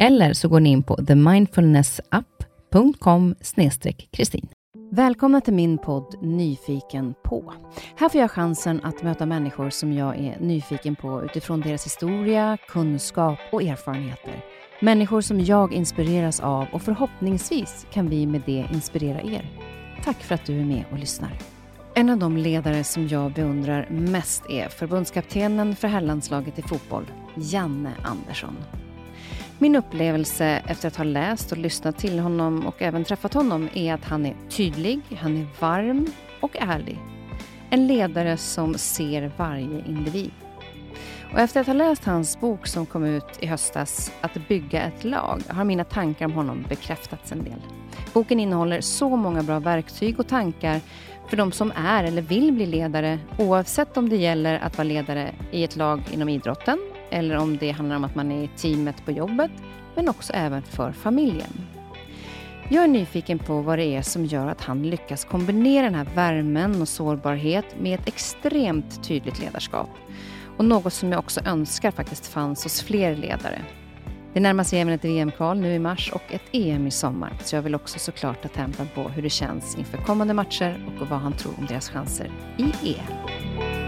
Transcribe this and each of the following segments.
Eller så går ni in på themindfulnessapp.com kristin. Välkomna till min podd Nyfiken på. Här får jag chansen att möta människor som jag är nyfiken på utifrån deras historia, kunskap och erfarenheter. Människor som jag inspireras av och förhoppningsvis kan vi med det inspirera er. Tack för att du är med och lyssnar. En av de ledare som jag beundrar mest är förbundskaptenen för herrlandslaget i fotboll, Janne Andersson. Min upplevelse efter att ha läst och lyssnat till honom och även träffat honom är att han är tydlig, han är varm och ärlig. En ledare som ser varje individ. Och efter att ha läst hans bok som kom ut i höstas, Att bygga ett lag, har mina tankar om honom bekräftats en del. Boken innehåller så många bra verktyg och tankar för de som är eller vill bli ledare, oavsett om det gäller att vara ledare i ett lag inom idrotten eller om det handlar om att man är i teamet på jobbet, men också även för familjen. Jag är nyfiken på vad det är som gör att han lyckas kombinera den här värmen och sårbarhet med ett extremt tydligt ledarskap. Och något som jag också önskar faktiskt fanns hos fler ledare. Det närmar sig även ett VM-kval nu i mars och ett EM i sommar, så jag vill också såklart ta tempen på hur det känns inför kommande matcher och vad han tror om deras chanser i EM.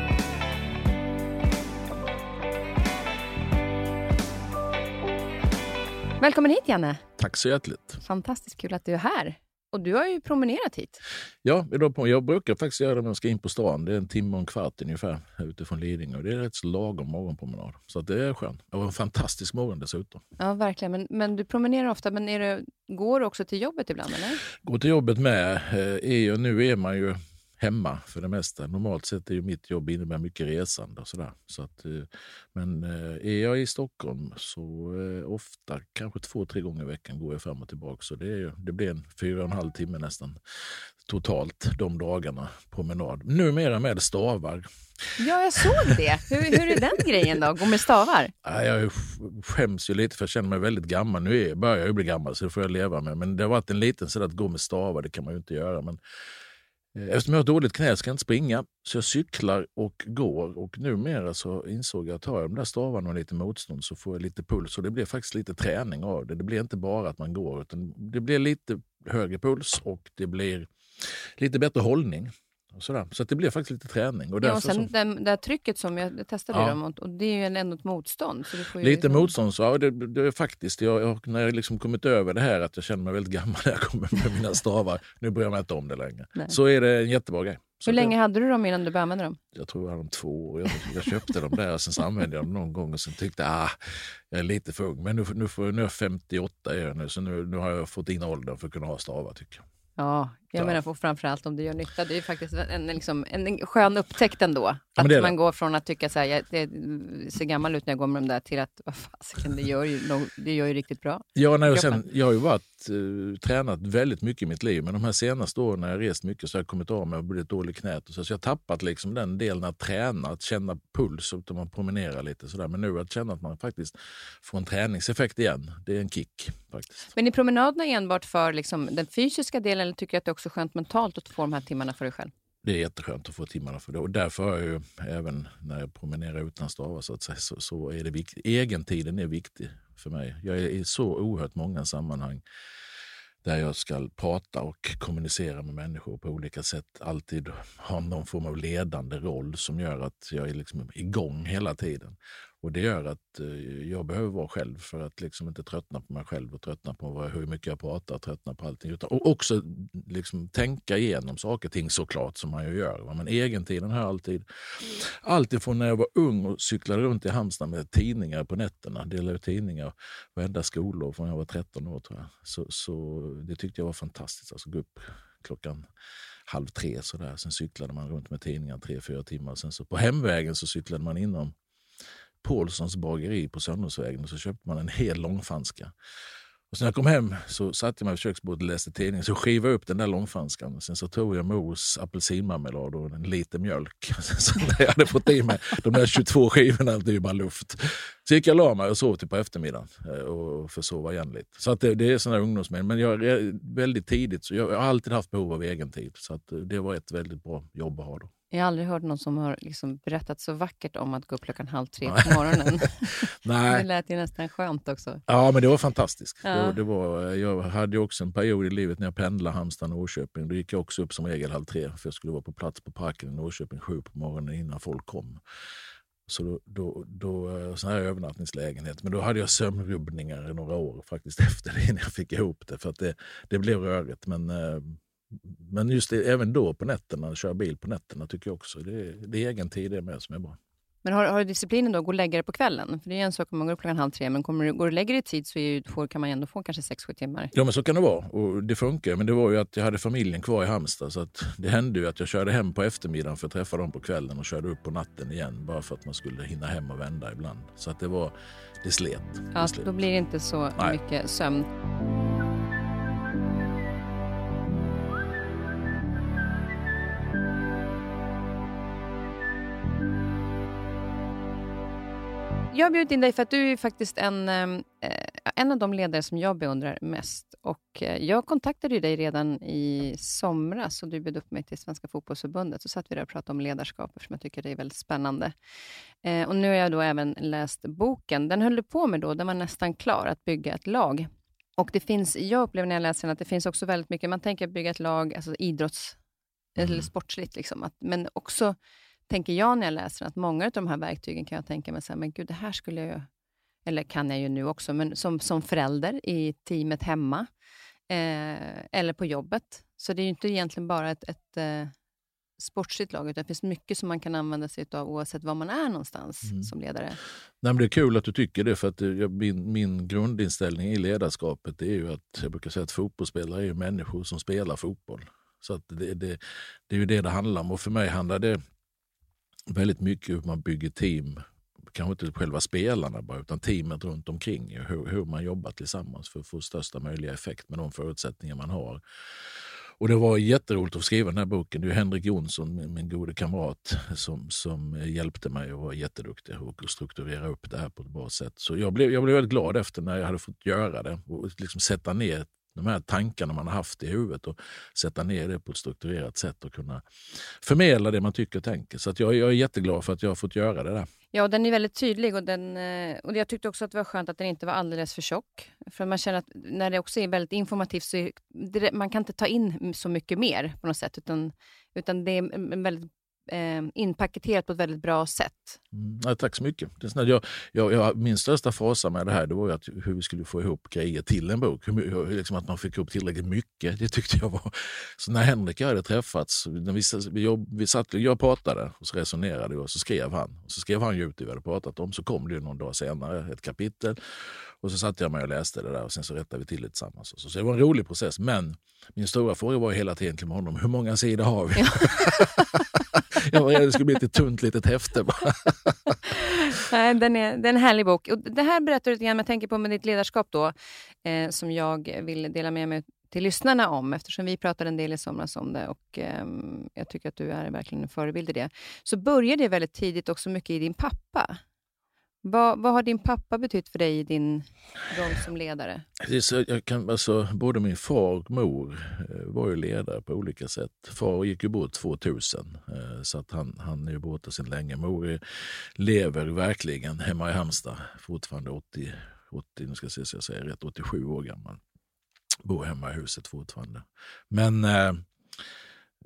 Välkommen hit Janne! Tack så hjärtligt! Fantastiskt kul att du är här. Och du har ju promenerat hit. Ja, jag brukar faktiskt göra det när jag ska in på stan. Det är en timme och en kvart ungefär utifrån Lidingö. Det är rätt så lagom morgonpromenad. Så det är skönt. Det var en fantastisk morgon dessutom. Ja, verkligen. Men, men du promenerar ofta. Men är det, går du också till jobbet ibland? eller? Går till jobbet med. Eh, nu är man ju hemma för det mesta. Normalt sett är ju mitt jobb innebär mycket resande och sådär. Så att, eh, men eh, är jag i Stockholm så eh, ofta, kanske två, tre gånger i veckan går jag fram och tillbaka. Så det, är, det blir en fyra och en halv timme nästan totalt de dagarna promenad. Numera med stavar. Ja, jag såg det. Hur, hur är den grejen då? Gå med stavar? Jag skäms ju lite för jag känner mig väldigt gammal. Nu är, börjar jag bli gammal så det får jag leva med. Men det har varit en liten sådär att gå med stavar, det kan man ju inte göra. Men Eh, eftersom jag har dåligt knä ska jag inte springa, så jag cyklar och går. Och numera så insåg jag att tar jag de där stavarna och lite motstånd så får jag lite puls. Och det blir faktiskt lite träning av det. Det blir inte bara att man går, utan det blir lite högre puls och det blir lite bättre hållning. Och sådär. Så det blev faktiskt lite träning. Och ja, och sen så... det, det trycket som jag testade ja. dem och det är ju ändå ett motstånd. Så lite liksom... motstånd, så ja, det, det är faktiskt. Jag, jag, när jag liksom kommit över det här att jag känner mig väldigt gammal när jag kommer med mina stavar. nu bryr jag mig inte om det längre. Nej. Så är det en jättebra grej. Så Hur länge det, hade du dem innan du började använda dem? Jag tror jag hade dem två år. Jag, jag köpte dem där och sen använde jag dem någon gång och sen tyckte jag ah, jag är lite för ung. Men nu, nu, nu är jag 58 är jag nu, så nu, nu har jag fått in åldern för att kunna ha stavar tycker jag. Ja, jag ja. menar framförallt om det gör nytta. Det är faktiskt en, liksom, en skön upptäckt ändå. Ja, att man går från att tycka så här, jag, det ser gammal ut när jag går med dem där till att vad fasiken, det gör ju, det gör ju riktigt bra. Ja, nej, och sen, jag har ju varit, uh, tränat väldigt mycket i mitt liv, men de här senaste åren när jag rest mycket så har jag kommit av mig och blivit dålig knät. Och så, så jag har tappat liksom den delen att träna, att känna puls, utan man promenerar lite sådär. Men nu att känna att man faktiskt får en träningseffekt igen, det är en kick. faktiskt. Men är promenaderna enbart för liksom, den fysiska delen eller tycker du att det är också skönt mentalt att få de här timmarna för dig själv? Det är jätteskönt att få timmarna för det. Och därför har jag ju, även när jag promenerar utan stavar, så, att säga, så, så är det viktigt. Egentiden är viktig för mig. Jag är i så oerhört många sammanhang där jag ska prata och kommunicera med människor på olika sätt. Alltid ha någon form av ledande roll som gör att jag är liksom igång hela tiden. Och Det gör att eh, jag behöver vara själv för att liksom inte tröttna på mig själv och tröttna på hur mycket jag pratar tröttna på allting. Utan, och också mm, liksom tänka igenom saker och ting såklart som man ju gör. Men egentiden har jag alltid, alltid från när jag var ung och cyklade runt i Halmstad med tidningar på nätterna, delade ut tidningar varenda skolår från jag var 13 år tror jag. Så, så det tyckte jag var fantastiskt. Alltså gå upp klockan halv tre sådär. Sen cyklade man runt med tidningar tre, fyra timmar. Sen så på hemvägen så cyklade man inom Paulssons bageri på Söndagsvägen och så köpte man en hel långfanska. Och sen när jag kom hem så satte jag mig vid köksbordet och läste tidningen. Så skivade jag upp den där långfanskan. Sen så tog jag mos apelsinmarmelad och en liter mjölk. Så när jag hade fått i mig de där 22 skivorna, det är ju bara luft. Så gick jag och la mig och sov till på eftermiddagen eh, och försova igen lite. Så att det, det är sådana ungdomsmän. Men jag, väldigt tidigt, så jag, jag har alltid haft behov av egen tid. Så att eh, det var ett väldigt bra jobb att ha då. Jag har aldrig hört någon som har liksom berättat så vackert om att gå upp klockan halv tre på morgonen. Nej. Det lät ju nästan skönt också. Ja, men det var fantastiskt. Ja. Det, det, var, jag hade också en period i livet när jag pendlade Halmstad-Norrköping. Då gick jag också upp som regel halv tre, för jag skulle vara på plats på parken i Norrköping sju på morgonen innan folk kom. Så då, då, då, sån här övernattningslägenhet. Men då hade jag sömnrubbningar i några år faktiskt efter det, innan jag fick ihop det. För att det, det blev rörigt. Men eh, men just det, även då på nätterna, köra bil på nätterna tycker jag också. Det, det är egen tid det med som är bra. Men har, har du disciplinen då att gå och lägga dig på kvällen? För det är en sak om man går upp klockan halv tre, men kommer du, går du och lägger dig i tid så ju, får, kan man ändå få kanske sex sju timmar. Ja, men så kan det vara. Och det funkar. Men det var ju att jag hade familjen kvar i Halmstad. Så att det hände ju att jag körde hem på eftermiddagen för att träffa dem på kvällen och körde upp på natten igen. Bara för att man skulle hinna hem och vända ibland. Så att det var, det slet. Ja, det slet. då blir det inte så Nej. mycket sömn. Jag har bjudit in dig för att du är faktiskt en, ehm, eh, en av de ledare som jag beundrar mest. Och eh, jag kontaktade dig redan i somras och du bjöd upp mig till Svenska fotbollsförbundet. Så satt vi där och pratade om ledarskap, eftersom jag tycker det är väldigt spännande. Eh, och nu har jag då även läst boken. Den höll du på med då, den var nästan klar, att bygga ett lag. Och det finns, jag upplever när jag läser den att det finns också väldigt mycket, man tänker bygga ett lag, alltså idrotts mm. eller sportsligt, liksom, att, men också tänker jag när jag läser att många av de här verktygen kan jag tänka mig, så här, men gud, det här skulle jag eller kan jag ju nu också, men som, som förälder i teamet hemma eh, eller på jobbet. Så det är ju inte egentligen bara ett, ett eh, sportsligt lag, utan det finns mycket som man kan använda sig av oavsett var man är någonstans mm. som ledare. Nej, men det är kul att du tycker det, för att min, min grundinställning i ledarskapet är ju att jag brukar säga att fotbollsspelare är människor som spelar fotboll. Så att det, det, det är ju det det handlar om. Och för mig handlar det väldigt mycket hur man bygger team. Kanske inte själva spelarna bara, utan teamet runt omkring. Hur, hur man jobbar tillsammans för att få största möjliga effekt med de förutsättningar man har. Och Det var jätteroligt att skriva den här boken. Det är Henrik Jonsson, min, min gode kamrat, som, som hjälpte mig och var jätteduktig och strukturera upp det här på ett bra sätt. Så jag blev, jag blev väldigt glad efter när jag hade fått göra det och liksom sätta ner de här tankarna man har haft i huvudet och sätta ner det på ett strukturerat sätt och kunna förmedla det man tycker och tänker. Så att jag, jag är jätteglad för att jag har fått göra det där. Ja, den är väldigt tydlig och, den, eh, och jag tyckte också att det var skönt att den inte var alldeles för tjock. För man känner att när det också är väldigt informativt så är man kan inte ta in så mycket mer på något sätt. Utan, utan det är en väldigt eh, inpaketerat på ett väldigt bra sätt. Mm, ja, tack så mycket. Det är jag, jag, jag, min största fasa med det här det var att hur vi skulle få ihop grejer till en bok. Hur, liksom att man fick ihop tillräckligt mycket. Det tyckte jag var... Så när Henrik och jag hade träffats, när vi, vi, vi satt, jag pratade och så resonerade och så skrev han. Och så skrev han ut det vi hade pratat om. Så kom det någon dag senare ett kapitel. Och så satte jag mig och läste det där och sen så rättade vi till det tillsammans. Så, så det var en rolig process. Men min stora fråga var hela tiden till honom, hur många sidor har vi? jag var rädd det skulle bli ett tunt litet häfte. Nej, den, är, den är en härlig bok. Och det här berättar du lite grann, jag tänker på med ditt ledarskap då, eh, som jag vill dela med mig till lyssnarna om, eftersom vi pratade en del i somras om det och eh, jag tycker att du är verkligen en förebild i det. Så började det väldigt tidigt också mycket i din pappa. Vad, vad, har din pappa betytt för dig i din roll som ledare? jag kan, alltså, både min far och mor eh, var ju ledare på olika sätt. Far gick ju bort 2000, eh, så att han, han är ju borta sedan länge. Mor lever verkligen hemma i Halmstad, fortfarande 80, 80 nu ska jag se så jag säger rätt, 87 år gammal. Bor hemma i huset fortfarande. Men eh,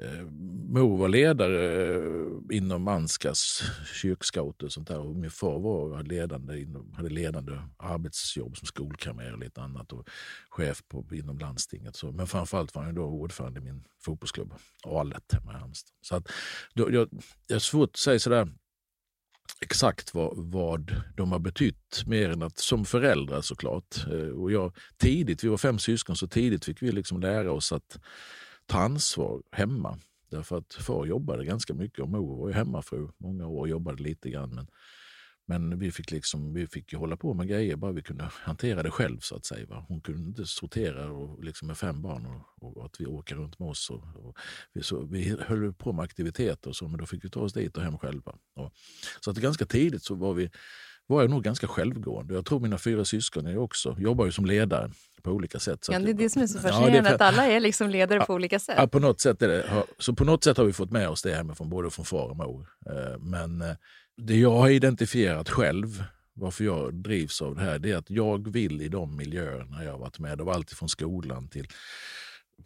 Eh, Mor var ledare eh, inom Anskas kyrkscouter och sånt där. Och min far var ledande inom, hade ledande arbetsjobb som skolkamrer och lite annat och chef på, inom landstinget. Så, men framförallt var han då ordförande i min fotbollsklubb, Alet hemma i Halmstad. Så att, då, jag, jag har svårt att säga sådär exakt vad, vad de har betytt mer än att som föräldrar såklart. Eh, och jag, tidigt, vi var fem syskon, så tidigt fick vi liksom lära oss att ta ansvar hemma. Därför att far jobbade ganska mycket och mor var ju hemmafru många år och jobbade lite grann. Men, men vi fick, liksom, vi fick ju hålla på med grejer bara vi kunde hantera det själv. så att säga. Va? Hon kunde inte sortera och, liksom med fem barn och, och att vi åker runt med oss. Och, och vi, så, vi höll på med aktiviteter och så, men då fick vi ta oss dit och hem själva. Och, så att ganska tidigt så var vi var jag nog ganska självgående. Jag tror mina fyra syskon är också, jobbar ju som ledare på olika sätt. Ja, det är det som är så fascinerande, ja, för, att alla är liksom ledare ja, på olika sätt. Ja, på något sätt är det, så på något sätt har vi fått med oss det hemifrån, både från far och mor. Eh, men eh, det jag har identifierat själv, varför jag drivs av det här, det är att jag vill i de miljöerna jag har varit med, det var alltid från skolan till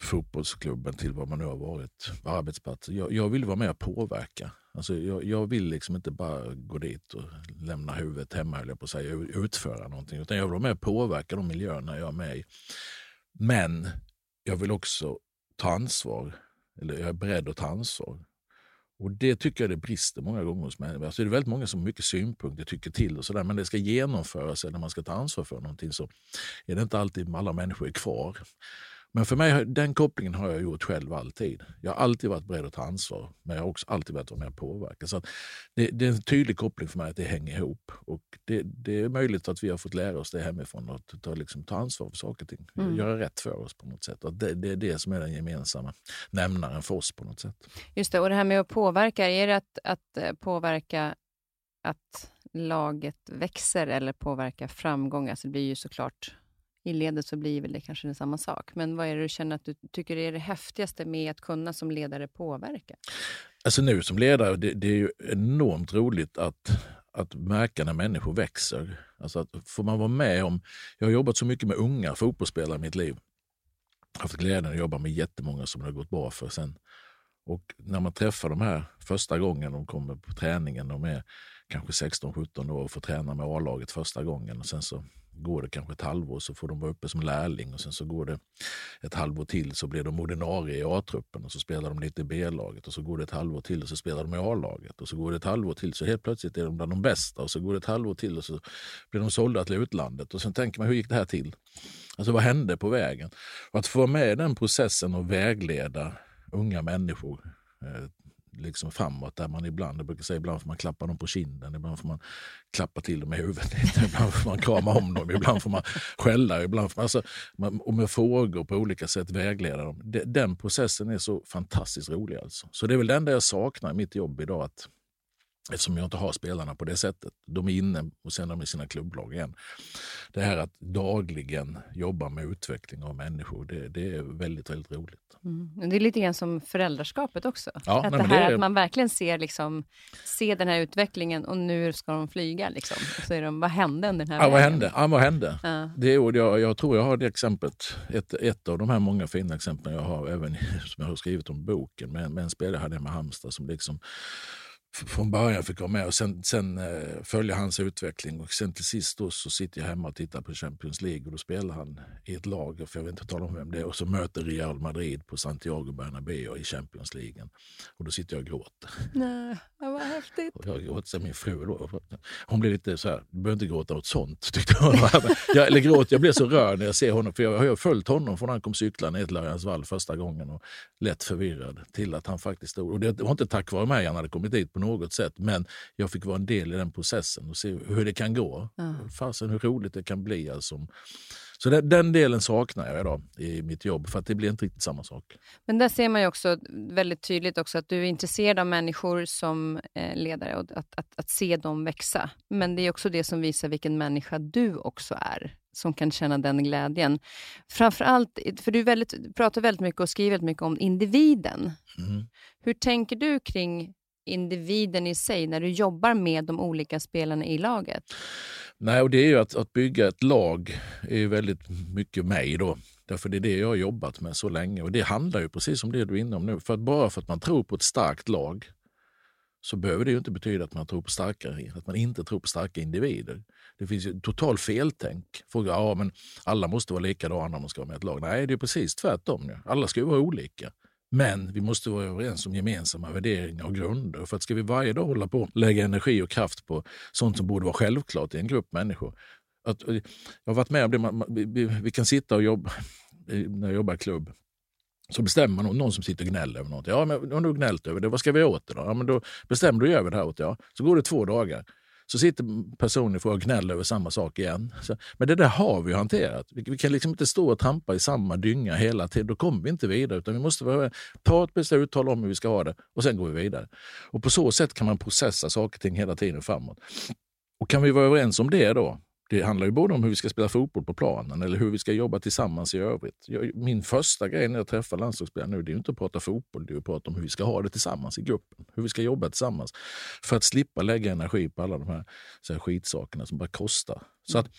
fotbollsklubben till vad man nu har varit, arbetsplatser. Jag, jag vill vara med och påverka. Alltså jag, jag, vill liksom inte bara gå dit och lämna huvudet hemma, höll jag på att säga, utföra någonting. Utan jag vill vara med och påverka de miljöerna jag är med i. Men jag vill också ta ansvar, eller jag är beredd att ta ansvar. Och det tycker jag det brister många gånger hos människor. Alltså det är väldigt många som har mycket synpunkter, tycker till och sådär. Men det ska genomföras eller man ska ta ansvar för någonting så är det inte alltid alla människor är kvar. Men för mig, den kopplingen har jag gjort själv alltid. Jag har alltid varit beredd att ta ansvar, men jag har också alltid varit med och påverka. Så det, det, är en tydlig koppling för mig att det hänger ihop. Och det, det, är möjligt att vi har fått lära oss det hemifrån, att ta, liksom, ta ansvar för saker och ting. Mm. Göra rätt för oss på något sätt. Och det, det är det som är den gemensamma nämnaren för oss på något sätt. Just det, och det här med att påverka, är det att, att eh, påverka att laget växer eller påverka framgång? Alltså det blir ju såklart i ledet så blir väl det kanske samma sak. Men vad är det du känner att du tycker är det häftigaste med att kunna som ledare påverka? Alltså nu som ledare, det, det är ju enormt roligt att, att märka när människor växer. Alltså att får man vara med om... Jag har jobbat så mycket med unga fotbollsspelare i mitt liv. Jag har haft glädjen att jobba med jättemånga som det har gått bra för sen. Och när man träffar de här första gången de kommer på träningen, de är kanske 16-17 år och får träna med A-laget första gången och sen så går det kanske ett halvår så får de vara uppe som lärling och sen så går det ett halvår till så blir de ordinarie i A-truppen och så spelar de lite i B-laget och så går det ett halvår till och så spelar de i A-laget och så går det ett halvår till så helt plötsligt är de bland de bästa och så går det ett halvår till och så blir de sålda till utlandet och sen tänker man hur gick det här till? Alltså vad hände på vägen? Och att få vara med i den processen och vägleda unga människor eh, liksom framåt. Där man ibland, jag brukar säga ibland får man klappa dem på kinden, ibland får man klappa till dem i huvudet, ibland får man krama om dem, ibland får man skälla, ibland får man, alltså, och med frågor på olika sätt vägleda dem. Den processen är så fantastiskt rolig. Alltså. Så det är väl det enda jag saknar i mitt jobb idag. Att Eftersom jag inte har spelarna på det sättet. De är inne och sen är de i sina klubblag igen. Det här att dagligen jobba med utveckling av människor, det, det är väldigt, väldigt roligt. Mm. Det är lite grann som föräldraskapet också. Ja, att, nej, det här, det att man verkligen ser, liksom, ser den här utvecklingen och nu ska de flyga. Liksom. Och så är de, vad hände under den här ja, Vad hände? Ja, vad hände? Ja. Det är, jag, jag tror jag har det exemplet, ett, ett av de här många fina exemplen jag har, även som jag har skrivit om boken, med, med en spelare jag hade med Halmstad som liksom från början fick vara med och sen, sen eh, följa hans utveckling. Och sen till sist då så sitter jag hemma och tittar på Champions League och då spelar han i ett lag, för jag vill inte tala om vem det är, och så möter Real Madrid på Santiago Bernabéu i Champions League. Och då sitter jag och gråter. Nej, vad häftigt. Och jag gråter, så min fru då, hon blir lite så här, du behöver inte gråta åt sånt, tyckte hon. jag, eller gråt, jag blir så rörd när jag ser honom, för jag har följt honom från han kom cyklande ned till vall första gången och lätt förvirrad till att han faktiskt stod. Och det var inte tack vare mig han hade kommit dit på något sätt. Men jag fick vara en del i den processen och se hur det kan gå. Ja. Fasen hur roligt det kan bli. Alltså. Så den, den, delen saknar jag idag i mitt jobb, för att det blir inte riktigt samma sak. Men där ser man ju också väldigt tydligt också att du är intresserad av människor som eh, ledare och att, att, att, se dem växa. Men det är också det som visar vilken människa du också är, som kan känna den glädjen. Framförallt, för du väldigt, pratar väldigt mycket och skriver väldigt mycket om individen. Mm. Hur tänker du kring individen i sig när du jobbar med de olika spelarna i laget? Nej, och det är ju att, att bygga ett lag är väldigt mycket mig då. Därför det är det jag har jobbat med så länge. Och det handlar ju precis om det du är inne om nu. För att bara för att man tror på ett starkt lag så behöver det ju inte betyda att man tror på starka, att man inte tror på starka individer. Det finns ju total feltänk. Folk ja men alla måste vara likadana om man ska vara med i ett lag. Nej, det är precis tvärtom. Alla ska ju vara olika. Men vi måste vara överens om gemensamma värderingar och grunder. För att ska vi varje dag hålla på och lägga energi och kraft på sånt som borde vara självklart i en grupp människor. Att, eh, jag har varit med om det, man, vi, vi, kan sitta och jobba, när jag jobbar i klubb, så bestämmer man någon som sitter och gnäller över något. Ja, men har du gnällt över det, vad ska vi göra åt det då? Ja, men då bestämmer du över det här åt ja. Så går det två dagar. Så sitter personen och gnäller över samma sak igen. Så, men det där har vi hanterat. Vi, vi, kan liksom inte stå och trampa i samma dynga hela tiden. Då kommer vi inte vidare. Utan vi måste vara, ta ett beslut, tala om hur vi ska ha det och sen går vi vidare. Och På så sätt kan man processa saker och ting hela tiden framåt. Och Kan vi vara överens om det då, det handlar ju både om hur vi ska spela fotboll på planen eller hur vi ska jobba tillsammans i övrigt. Jag, min första grej när jag träffar landslagsspelare nu det är inte att prata fotboll, det är att prata om hur vi ska ha det tillsammans i gruppen. Hur vi ska jobba tillsammans för att slippa lägga energi på alla de här, så här skitsakerna som bara kostar. Så att,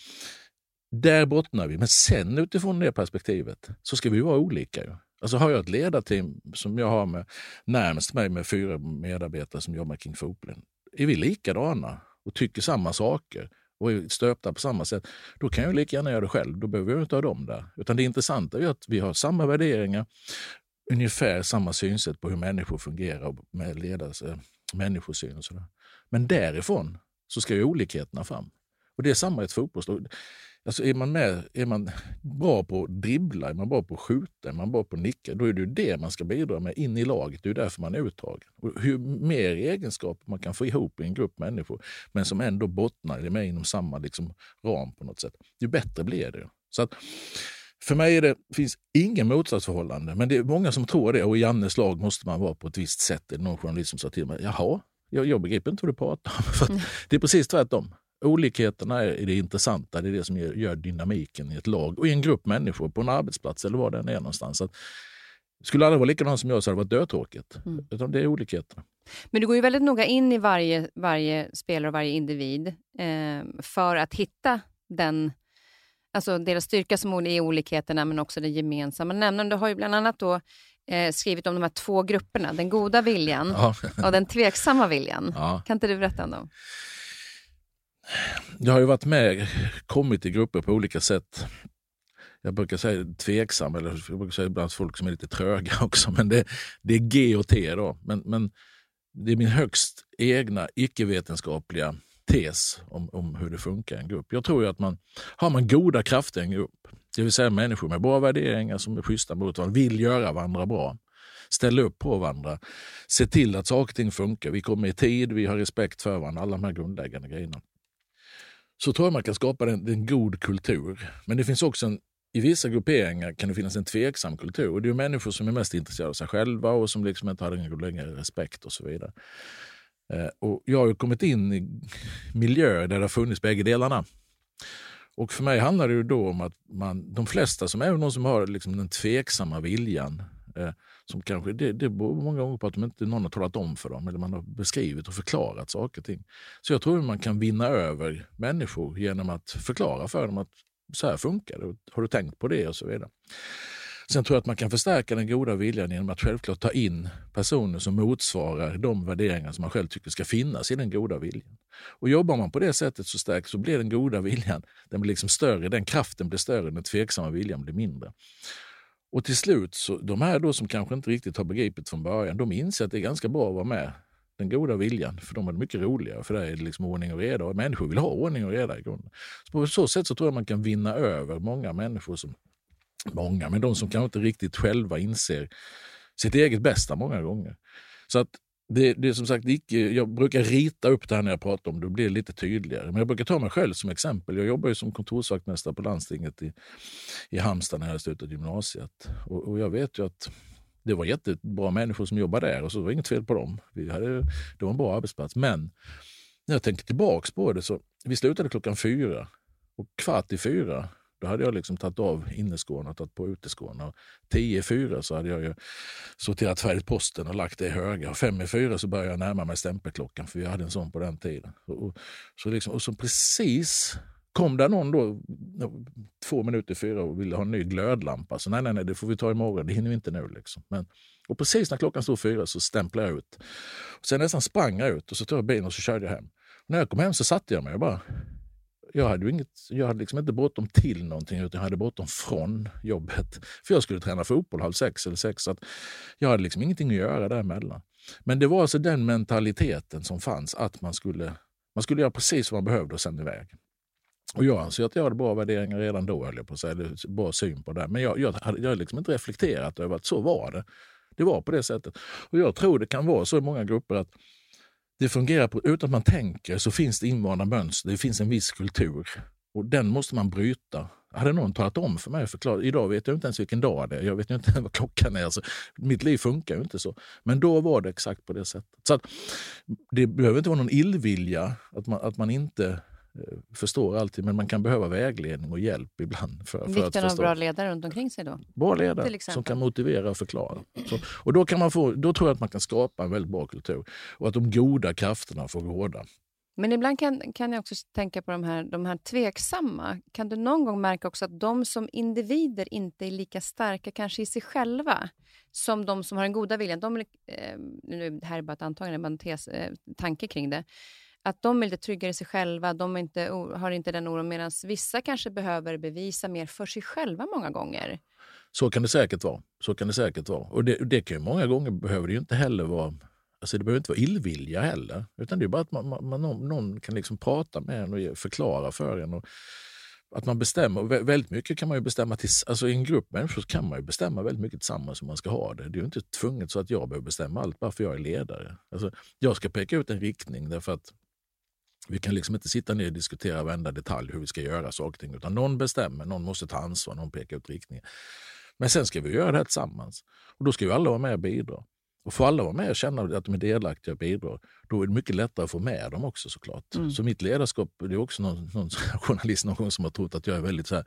där bottnar vi. Men sen utifrån det perspektivet så ska vi vara olika. Ju. Alltså har jag ett ledarteam som jag har med närmast mig med fyra medarbetare som jobbar kring fotbollen. Är vi likadana och tycker samma saker och är stöpta på samma sätt, då kan jag lika gärna göra det själv. Då behöver jag inte ha dem där. Utan det intressanta är att vi har samma värderingar, ungefär samma synsätt på hur människor fungerar med ledares äh, människosyn och sådär. Men därifrån så ska ju olikheterna fram. Och det är samma i ett fotbollslag. Alltså är, man med, är man bra på att dribbla, är man bra på att skjuta, är man bra på att nicka, då är det ju det man ska bidra med in i laget. Det är därför man är uttagen. Och hur mer egenskaper man kan få ihop i en grupp människor, men som ändå bottnar med inom samma liksom, ram på något sätt, ju bättre blir det. Så att, för mig är det, finns ingen motsatsförhållande, men det är många som tror det. Och i Jannes lag måste man vara på ett visst sätt. Det är någon journalist som sa till mig, jaha, jag, jag begriper inte vad du pratar om. För mm. Det är precis tvärtom. Olikheterna är det intressanta, det är det som gör dynamiken i ett lag och i en grupp människor på en arbetsplats eller var den är någonstans. Så att, skulle alla vara likadana som jag så hade det varit dötråkigt. Mm. Utan det är olikheterna. Men du går ju väldigt noga in i varje, varje spelare och varje individ eh, för att hitta den, alltså deras styrka som är olikheterna men också den gemensamma nämnaren. Du har ju bland annat då, eh, skrivit om de här två grupperna, den goda viljan ja. och den tveksamma viljan. Ja. Kan inte du berätta om dem? Jag har ju varit med, kommit i grupper på olika sätt. Jag brukar säga tveksam, eller jag brukar säga ibland folk som är lite tröga också, men det, det är G och T. Då. Men, men det är min högst egna icke-vetenskapliga tes om, om hur det funkar i en grupp. Jag tror att man har man goda krafter i en grupp, det vill säga människor med bra värderingar som är schyssta mot varandra, vill göra varandra bra, ställa upp på varandra, se till att saker och ting funkar. Vi kommer i tid, vi har respekt för varandra, alla de här grundläggande grejerna så tror jag man kan skapa en, en god kultur. Men det finns också en, i vissa grupperingar kan det finnas en tveksam kultur. Och det är människor som är mest intresserade av sig själva och som liksom inte har en längre respekt och så vidare. Eh, och jag har kommit in i miljöer där det har funnits bägge delarna. Och för mig handlar det då om att man, de flesta, som även de som har liksom den tveksamma viljan, eh, som kanske, det, det beror många gånger på att de inte, någon har talat om för dem eller man har beskrivit och förklarat saker och ting. Så jag tror att man kan vinna över människor genom att förklara för dem att så här funkar det. Har du tänkt på det? och så vidare. Sen tror jag att man kan förstärka den goda viljan genom att självklart ta in personer som motsvarar de värderingar som man själv tycker ska finnas i den goda viljan. Och Jobbar man på det sättet så starkt så blir den goda viljan den blir liksom större, den kraften blir större, den tveksamma viljan blir mindre. Och till slut, så, de här då som kanske inte riktigt har begripit från början, de inser att det är ganska bra att vara med. Den goda viljan, för de är mycket roligare, för där är det liksom ordning och reda och människor vill ha ordning och reda i grunden. Så på så sätt så tror jag man kan vinna över många människor, som, många, men de som kanske inte riktigt själva inser sitt eget bästa många gånger. Så att det, det är som sagt icke, jag brukar rita upp det här när jag pratar om det, då blir det lite tydligare. Men jag brukar ta mig själv som exempel. Jag jobbar ju som kontorsvaktmästare på landstinget i, i Halmstad när jag slutade gymnasiet. Och, och, jag vet ju att det var jättebra människor som jobbade där och så var det inget fel på dem. Vi hade, det var en bra arbetsplats. Men när jag tänker tillbaks på det så vi slutade klockan fyra och kvart i fyra då hade jag liksom tagit av innerskorna och tagit på uteskorna. Tio i fyra så hade jag ju sorterat färdigt posten och lagt det i höga. Och fem i fyra så började jag närma mig stämpelklockan för vi hade en sån på den tiden. Och, så liksom, och så precis Kom det någon då två minuter i fyra och ville ha en ny glödlampa, så nej, nej, nej, det får vi ta imorgon, det hinner vi inte nu. Liksom. Men, och precis när klockan stod fyra så stämplade jag ut. Och sen nästan sprang jag ut och så tog jag bilen och så körde jag hem. Och när jag kom hem så satte jag mig och bara jag hade, inget, jag hade liksom inte bråttom till någonting utan jag hade bråttom från jobbet. För jag skulle träna fotboll halv sex eller sex. Så att jag hade liksom ingenting att göra däremellan. Men det var alltså den mentaliteten som fanns att man skulle, man skulle göra precis vad man behövde och sen iväg. Och jag anser att jag hade bra värderingar redan då, höll jag på att säga, eller bra syn på det. Men jag, jag hade jag liksom inte reflekterat över att så var det. Det var på det sättet. Och jag tror det kan vara så i många grupper att det fungerar på, utan att man tänker så finns det invanda mönster, det finns en viss kultur. Och den måste man bryta. Hade någon talat om för mig, förklarat, idag vet jag inte ens vilken dag det är, jag vet inte vad klockan är. Alltså, mitt liv funkar ju inte så. Men då var det exakt på det sättet. Så att, Det behöver inte vara någon illvilja, att man, att man inte förstår alltid, men man kan behöva vägledning och hjälp ibland. För, för Vikten av bra ledare runt omkring sig då? Bra ledare som kan motivera och förklara. Så, och då, kan man få, då tror jag att man kan skapa en väldigt bra kultur och att de goda krafterna får råda. Men ibland kan, kan jag också tänka på de här, de här tveksamma. Kan du någon gång märka också att de som individer inte är lika starka kanske i sig själva som de som har den goda viljan? De, eh, nu, det här är bara ett antagande, bara en tes, eh, tanke kring det att de är lite tryggare i sig själva, de inte, har inte den oron, medan vissa kanske behöver bevisa mer för sig själva många gånger. Så kan det säkert vara. Så kan det säkert vara. Och det, det kan ju många gånger behöver det ju inte heller vara Alltså det behöver inte vara illvilja heller, utan det är bara att man, man, någon kan liksom prata med en och förklara för en. Och att man bestämmer, väldigt mycket kan man ju bestämma, till, alltså i en grupp människor kan man ju bestämma väldigt mycket tillsammans hur man ska ha det. Det är ju inte tvunget så att jag behöver bestämma allt bara för jag är ledare. Alltså, jag ska peka ut en riktning därför att vi kan liksom inte sitta ner och diskutera varenda detalj hur vi ska göra saker och ting. Utan någon bestämmer, någon måste ta ansvar, någon pekar ut riktningen. Men sen ska vi göra det här tillsammans. Och då ska ju alla vara med och bidra. Och får alla vara med och känna att de är delaktiga och bidrar, då är det mycket lättare att få med dem också såklart. Mm. Så mitt ledarskap, det är också någon, någon journalist någon gång som har trott att jag är väldigt så här,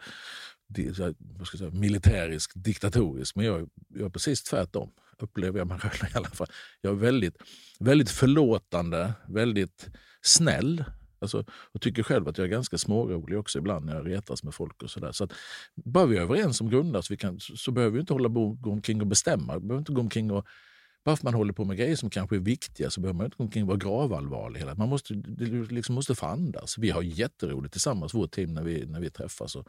vad ska jag säga, militärisk, diktatorisk. Men jag, jag är precis tvärtom, upplever jag mig själv i alla fall. Jag är väldigt, väldigt förlåtande, väldigt snäll. Alltså, och tycker själv att jag är ganska smårolig också ibland när jag retas med folk. och så där. Så att, Bara vi är överens om grunder så, vi kan, så, så behöver vi inte hålla bo, gå omkring och bestämma. Vi behöver inte gå omkring och, bara för att man håller på med grejer som kanske är viktiga så behöver man inte gå omkring och vara gravallvarlig. Hela. Man måste, det liksom måste få andas. Vi har jätteroligt tillsammans, vårt team, när vi, när vi träffas och,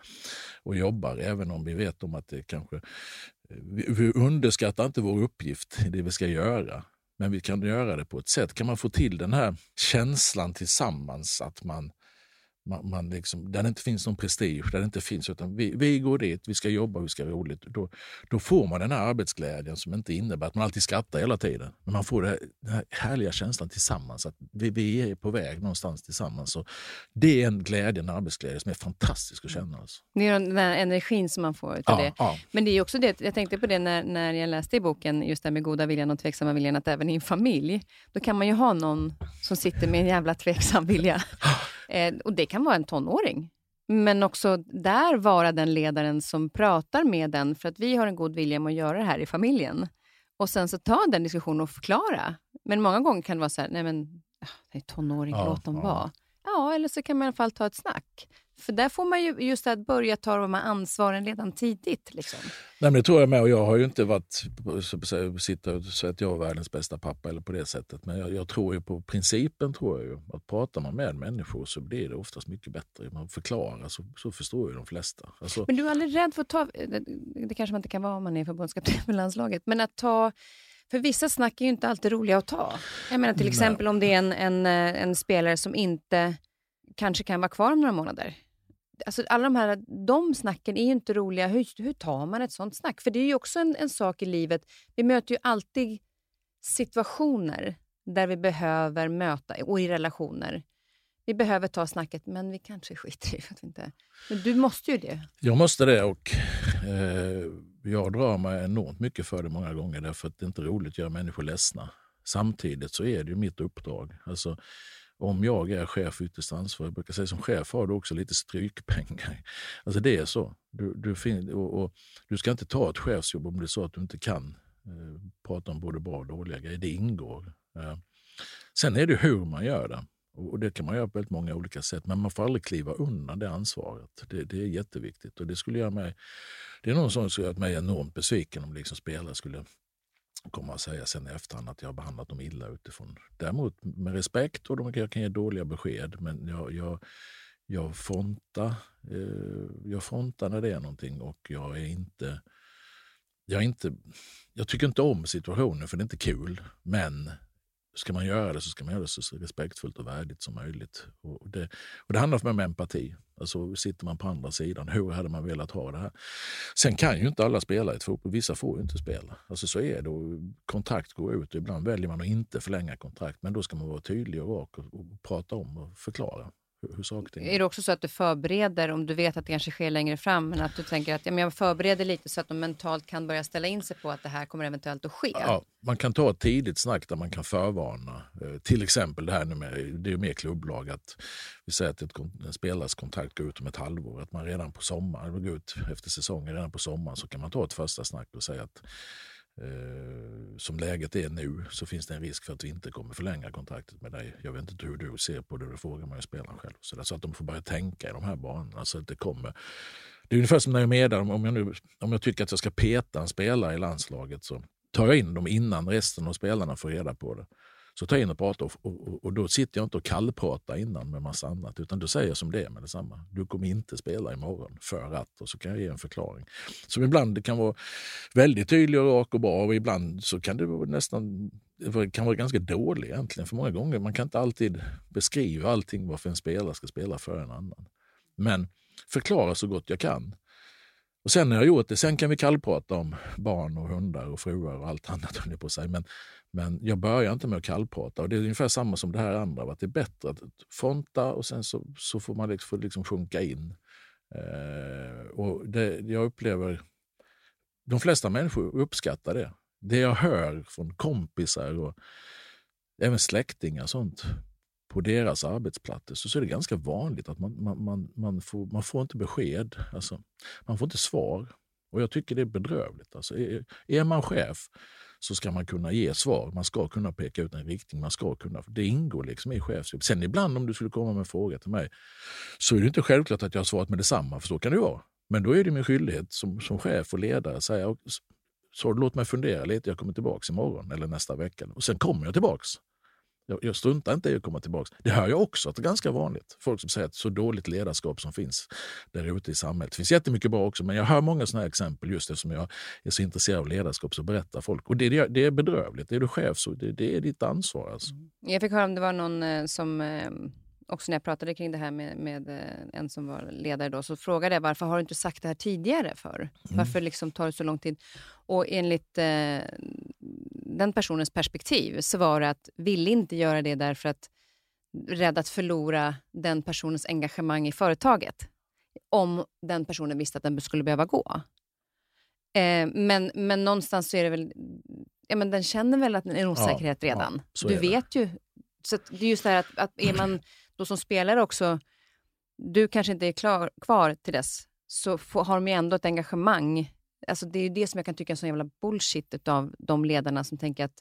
och jobbar. Även om vi vet om att det kanske... Eh, vi, vi underskattar inte vår uppgift, det vi ska göra. Men vi kan göra det på ett sätt. Kan man få till den här känslan tillsammans att man man, man liksom, där det inte finns någon prestige, där det inte finns, utan vi, vi går dit, vi ska jobba, vi ska ha roligt. Då, då får man den här arbetsglädjen som inte innebär att man alltid skrattar hela tiden. Men man får det, den här härliga känslan tillsammans, att vi, vi är på väg någonstans tillsammans. Och det är en glädje, en arbetsglädje som är fantastisk att känna. Alltså. Det är den här energin som man får utav ja, det. Ja. Men det är också det, jag tänkte på det när, när jag läste i boken, just det med goda viljan och tveksamma viljan, att även i en familj, då kan man ju ha någon som sitter med en jävla tveksam vilja. Eh, och det kan vara en tonåring. Men också där vara den ledaren som pratar med den, för att vi har en god vilja med att göra det här i familjen. Och sen så ta den diskussionen och förklara. Men många gånger kan det vara så här, nej men, ah, det är tonåring, ja, låt dem ja. vara. Ja, eller så kan man i alla fall ta ett snack. För där får man ju just att börja ta de här ansvaren redan tidigt. Liksom. Nej, det tror jag med. Och jag har ju inte varit så, sitta och säga att jag är världens bästa pappa eller på det sättet. Men jag, jag, tror ju på principen. tror jag ju. Att pratar man med människor så blir det oftast mycket bättre. Man förklarar så, så förstår ju de flesta. Alltså, men du är aldrig rädd för att ta, det kanske man inte kan vara om man är förbundskapten för landslaget, men att ta för vissa snack är ju inte alltid roliga att ta. Jag menar till exempel Nej. om det är en, en, en spelare som inte kanske kan vara kvar om några månader. Alltså alla de här de snacken är ju inte roliga. Hur, hur tar man ett sånt snack? För det är ju också en, en sak i livet. Vi möter ju alltid situationer där vi behöver möta, och i relationer. Vi behöver ta snacket, men vi kanske skiter i att vi inte... Men du måste ju det. Jag måste det och eh, jag drar mig enormt mycket för det många gånger därför att det är inte roligt att göra människor ledsna. Samtidigt så är det ju mitt uppdrag. Alltså, om jag är chef ytterst ansvarig, jag brukar säga som chef har du också lite strykpengar. Alltså det är så. Du, du, och, och, du ska inte ta ett chefsjobb om det är så att du inte kan eh, prata om både bra och dåliga grejer. Det ingår. Eh. Sen är det hur man gör det. Och det kan man göra på väldigt många olika sätt. Men man får aldrig kliva undan det ansvaret. Det, det är jätteviktigt. Och det skulle göra mig, det är någon som skulle göra mig enormt besviken om liksom spelare skulle komma att säga sen i efterhand att jag har behandlat dem illa utifrån. Däremot med respekt och de, jag kan ge dåliga besked. Men jag, jag, jag, frontar, eh, jag frontar när det är någonting och jag är inte jag, är inte, jag tycker inte om situationen för det är inte kul. Men ska man göra det så ska man göra det så respektfullt och värdigt som möjligt. Och det, och det handlar för mig om empati. Alltså, sitter man på andra sidan, hur hade man velat ha det här? Sen kan ju inte alla spela i ett fotboll. Vissa får ju inte spela. Alltså, så är det. Och kontrakt går ut och ibland väljer man att inte förlänga kontrakt. Men då ska man vara tydlig och rak och, och prata om och förklara hur saker Är det också så att du förbereder, om du vet att det kanske sker längre fram, men att du tänker att ja, men jag förbereder lite så att de mentalt kan börja ställa in sig på att det här kommer eventuellt att ske? Ja, man kan ta ett tidigt snack där man kan förvarna. Eh, till exempel det här nu med, det är mer klubblag, att vi säger att ett, en spelares kontrakt går ut om ett halvår, att man redan på sommaren, går ut efter säsongen, redan på sommaren så kan man ta ett första snack och säga att Eh, som läget är nu så finns det en risk för att vi inte kommer förlänga kontraktet med dig. Jag vet inte hur du ser på det, det frågar man ju spelaren själv. Så, där, så att de får börja tänka i de här banorna. Så att det, kommer. det är ungefär som när jag meddelar, om jag, nu, om jag tycker att jag ska peta en spelare i landslaget så tar jag in dem innan resten av spelarna får reda på det. Så tar jag in och pratar och, och, och, då sitter jag inte och kallpratar innan med massa annat utan då säger jag som det är med detsamma. Du kommer inte spela imorgon för att och så kan jag ge en förklaring. Som ibland det kan vara väldigt tydlig och rak och bra och ibland så kan det vara nästan det kan vara ganska dålig egentligen för många gånger. Man kan inte alltid beskriva allting varför en spelare ska spela för en annan. Men förklara så gott jag kan. Och sen när jag gjort det, sen kan vi kallprata om barn och hundar och fruar och allt annat. På sig. Men, men jag börjar inte med att kallprata. Och det är ungefär samma som det här andra. Att det är bättre att fronta och sen så, så får man liksom, får liksom sjunka in. Eh, och det, jag upplever, de flesta människor uppskattar det. Det jag hör från kompisar och även släktingar och sånt på deras arbetsplatser så är det ganska vanligt att man, man, man, man, får, man får inte besked. Alltså, man får inte svar. Och jag tycker det är bedrövligt. Alltså, är, är man chef så ska man kunna ge svar. Man ska kunna peka ut en riktning. Man ska kunna, det ingår liksom i chefsjobb. Sen ibland om du skulle komma med en fråga till mig så är det inte självklart att jag har svarat med detsamma, för så kan det vara. Men då är det min skyldighet som, som chef och ledare att säga så låt mig fundera lite, jag kommer tillbaka imorgon eller nästa vecka. Och sen kommer jag tillbaka. Jag, jag struntar inte i att komma tillbaka. Det hör jag också att det är ganska vanligt. Folk som säger att så dåligt ledarskap som finns där ute i samhället. Det finns jättemycket bra också, men jag hör många sådana exempel just eftersom jag är så intresserad av ledarskap så berättar folk. Och det, det, det är bedrövligt. Är du chef så det, det är ditt ansvar. Alltså. Mm. Jag fick höra om det var någon eh, som eh, också när jag pratade kring det här med, med eh, en som var ledare då, så frågade jag varför har du inte sagt det här tidigare för? Mm. Varför liksom tar det så lång tid? Och enligt eh, den personens perspektiv så var det att ville inte göra det därför att rädd att förlora den personens engagemang i företaget. Om den personen visste att den skulle behöva gå. Eh, men, men någonstans så är det väl, ja, men den känner väl att en osäkerhet ja, redan. Ja, du vet ju. Så det är just det här att, att är man då som spelare också, du kanske inte är klar, kvar till dess, så får, har de ju ändå ett engagemang. Alltså det är det som jag kan tycka är en sån jävla bullshit av de ledarna som tänker att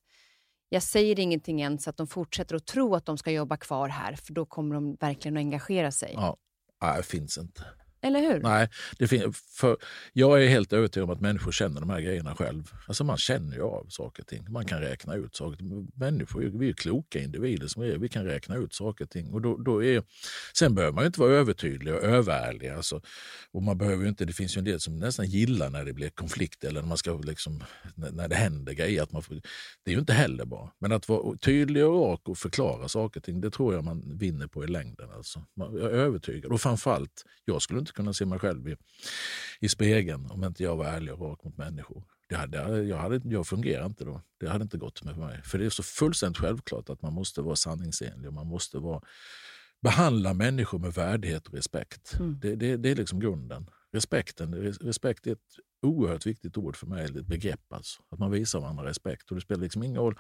jag säger ingenting än så att de fortsätter att tro att de ska jobba kvar här, för då kommer de verkligen att engagera sig. Ja, Nej, det finns inte. Eller hur? Nej, det för jag är helt övertygad om att människor känner de här grejerna själv. Alltså man känner ju av saker och ting. Man kan räkna ut saker. Människor vi är kloka individer som är, vi kan räkna ut saker och ting. Och då, då är, sen behöver man ju inte vara övertydlig och överärlig. Alltså. Och man behöver inte, det finns ju en del som nästan gillar när det blir konflikt eller när, man ska liksom, när det händer grejer. Att man får, det är ju inte heller bra. Men att vara tydlig och rak och förklara saker och ting, det tror jag man vinner på i längden. Alltså. Jag är övertygad. Och framförallt, jag skulle inte inte kunna se mig själv i, i spegeln om inte jag var ärlig och rak mot människor. Det hade, jag, hade, jag fungerar inte då. Det hade inte gått med mig. För det är så fullständigt självklart att man måste vara sanningsenlig och man måste vara, behandla människor med värdighet och respekt. Mm. Det, det, det, är liksom grunden. Respekten, respekt är ett oerhört viktigt ord för mig, ett begrepp. Alltså. Att man visar varandra respekt. Och det spelar liksom ingen roll.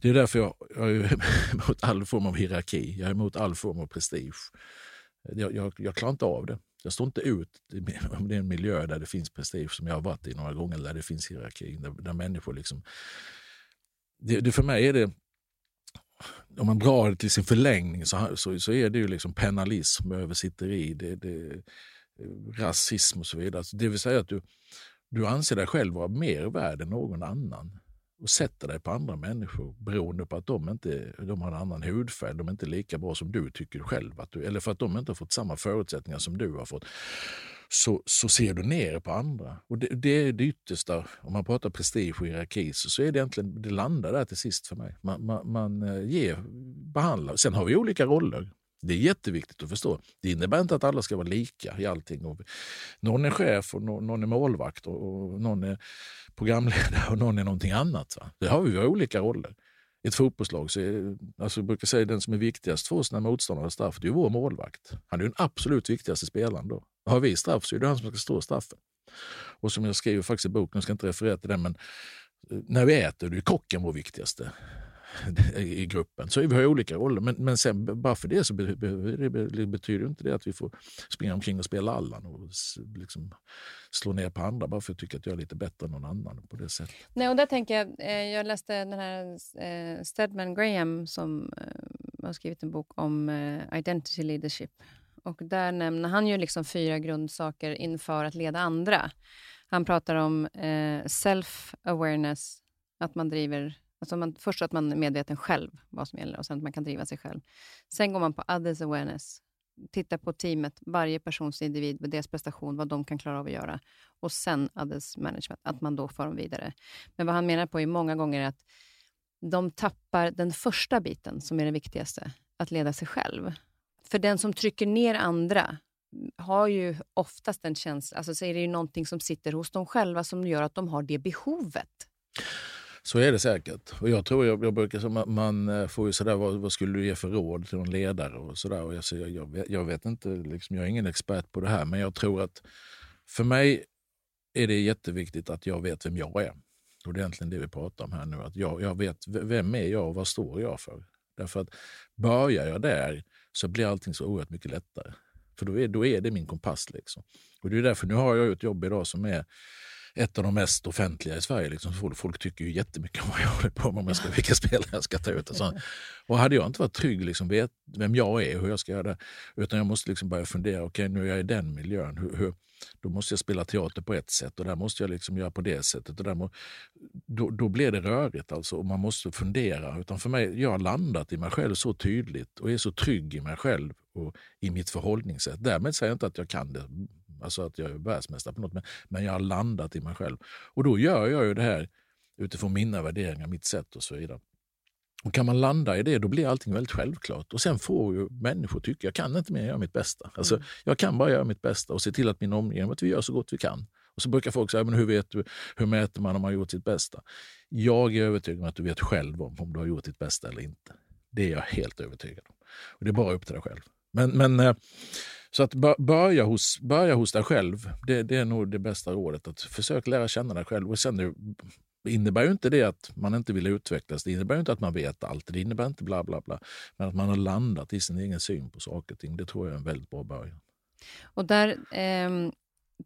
Det är därför jag, jag är emot all form av hierarki. Jag är emot all form av prestige. Jag, jag, jag klarar inte av det. Jag står inte ut om det är en miljö där det finns prestige som jag har varit i några gånger, där det finns hierarki, där, där människor liksom... Det, det, för mig är det... om man drar det till sin förlängning så, så, så är det ju liksom penalism, översitteri, det, det, rasism och så vidare. Alltså, det vill säga att du, du anser dig själv vara mer värd än någon annan och sätter dig på andra människor beroende på att de, inte, de har en annan hudfärg, de är inte lika bra som du tycker själv, att du, eller för att de inte har fått samma förutsättningar som du har fått, så, så ser du ner på andra. Och det, det är det yttersta, om man pratar prestige och hierarki, så, så är det egentligen, det landar där till sist för mig. Man, man, man eh, ger, behandlar, sen har vi olika roller. Det är jätteviktigt att förstå. Det innebär inte att alla ska vara lika i allting. Och någon är chef och någon är målvakt och någon är programledare och någon är någonting annat. Va? Det har vi olika roller. I ett fotbollslag så är, alltså jag brukar säga den som är viktigast för oss när motståndaren har straff, det är vår målvakt. Han är den absolut viktigaste spelaren då. Har vi straff så är det han som ska stå straffen. Och som jag skriver faktiskt i boken, jag ska inte referera till den, men eh, när vi äter, då är kocken vår viktigaste i gruppen. Så vi har olika roller. Men, men sen, bara för det så be, be, be, betyder inte det att vi får springa omkring och spela Allan och liksom slå ner på andra bara för att tycka att jag är lite bättre än någon annan. på det sättet. Nej, och där tänker jag, eh, jag läste den här eh, Stedman Graham som eh, har skrivit en bok om eh, identity leadership. Och där nämner han ju liksom fyra grundsaker inför att leda andra. Han pratar om eh, self-awareness, att man driver Alltså man, först att man är medveten själv vad som gäller och sen att man kan driva sig själv. Sen går man på others awareness. Titta på teamet, varje persons individ, med deras prestation, vad de kan klara av att göra. Och sen others management, att man då för dem vidare. Men vad han menar på är många gånger att de tappar den första biten, som är den viktigaste, att leda sig själv. För den som trycker ner andra har ju oftast en känsla, alltså så är det ju någonting som sitter hos dem själva som gör att de har det behovet. Så är det säkert. Och jag tror, jag, jag brukar säga, man, man eh, får ju sådär, vad, vad, skulle du ge för råd till någon ledare och sådär. Och jag, jag, jag, vet, jag vet inte, liksom, jag är ingen expert på det här, men jag tror att för mig är det jätteviktigt att jag vet vem jag är. Och det är egentligen det vi pratar om här nu. Att jag, jag vet vem är jag och vad står jag för? Därför att börjar jag där så blir allting så oerhört mycket lättare. För då är, då är det min kompass. Liksom. Och det är därför, nu har jag ett jobb idag som är ett av de mest offentliga i Sverige. Liksom. Folk, tycker ju jättemycket om vad jag håller på med, om jag ska, vilka spelare jag ska ta ut. Och, och hade jag inte varit trygg, liksom, vet vem jag är och hur jag ska göra det, utan jag måste liksom börja fundera, okej okay, nu är jag i den miljön, hur, hur, då måste jag spela teater på ett sätt och där måste jag liksom göra på det sättet. Och där må, då, då blir det rörigt alltså, och man måste fundera. Utan för mig, jag har landat i mig själv så tydligt och är så trygg i mig själv och i mitt förhållningssätt. Därmed säger jag inte att jag kan det alltså att jag är världsmästare på något, men, men jag har landat i mig själv. Och då gör jag ju det här utifrån mina värderingar, mitt sätt och så vidare. Och kan man landa i det, då blir allting väldigt självklart. Och sen får ju människor tycka, jag kan inte mer göra mitt bästa. Alltså, mm. Jag kan bara göra mitt bästa och se till att min omgivning, att vi gör så gott vi kan. Och så brukar folk säga, men hur, vet du, hur mäter man om man har gjort sitt bästa? Jag är övertygad om att du vet själv om, om du har gjort ditt bästa eller inte. Det är jag helt övertygad om. Och Det är bara upp till dig själv. Men, men eh, så att börja hos, börja hos dig själv, det, det, är nog det bästa rådet. Att försök lära känna dig själv. Och sen det innebär ju inte det att man inte vill utvecklas. Det innebär inte att man vet allt. Det innebär inte bla bla bla. Men att man har landat i sin egen syn på saker och ting. Det tror jag är en väldigt bra början. Och där Ehm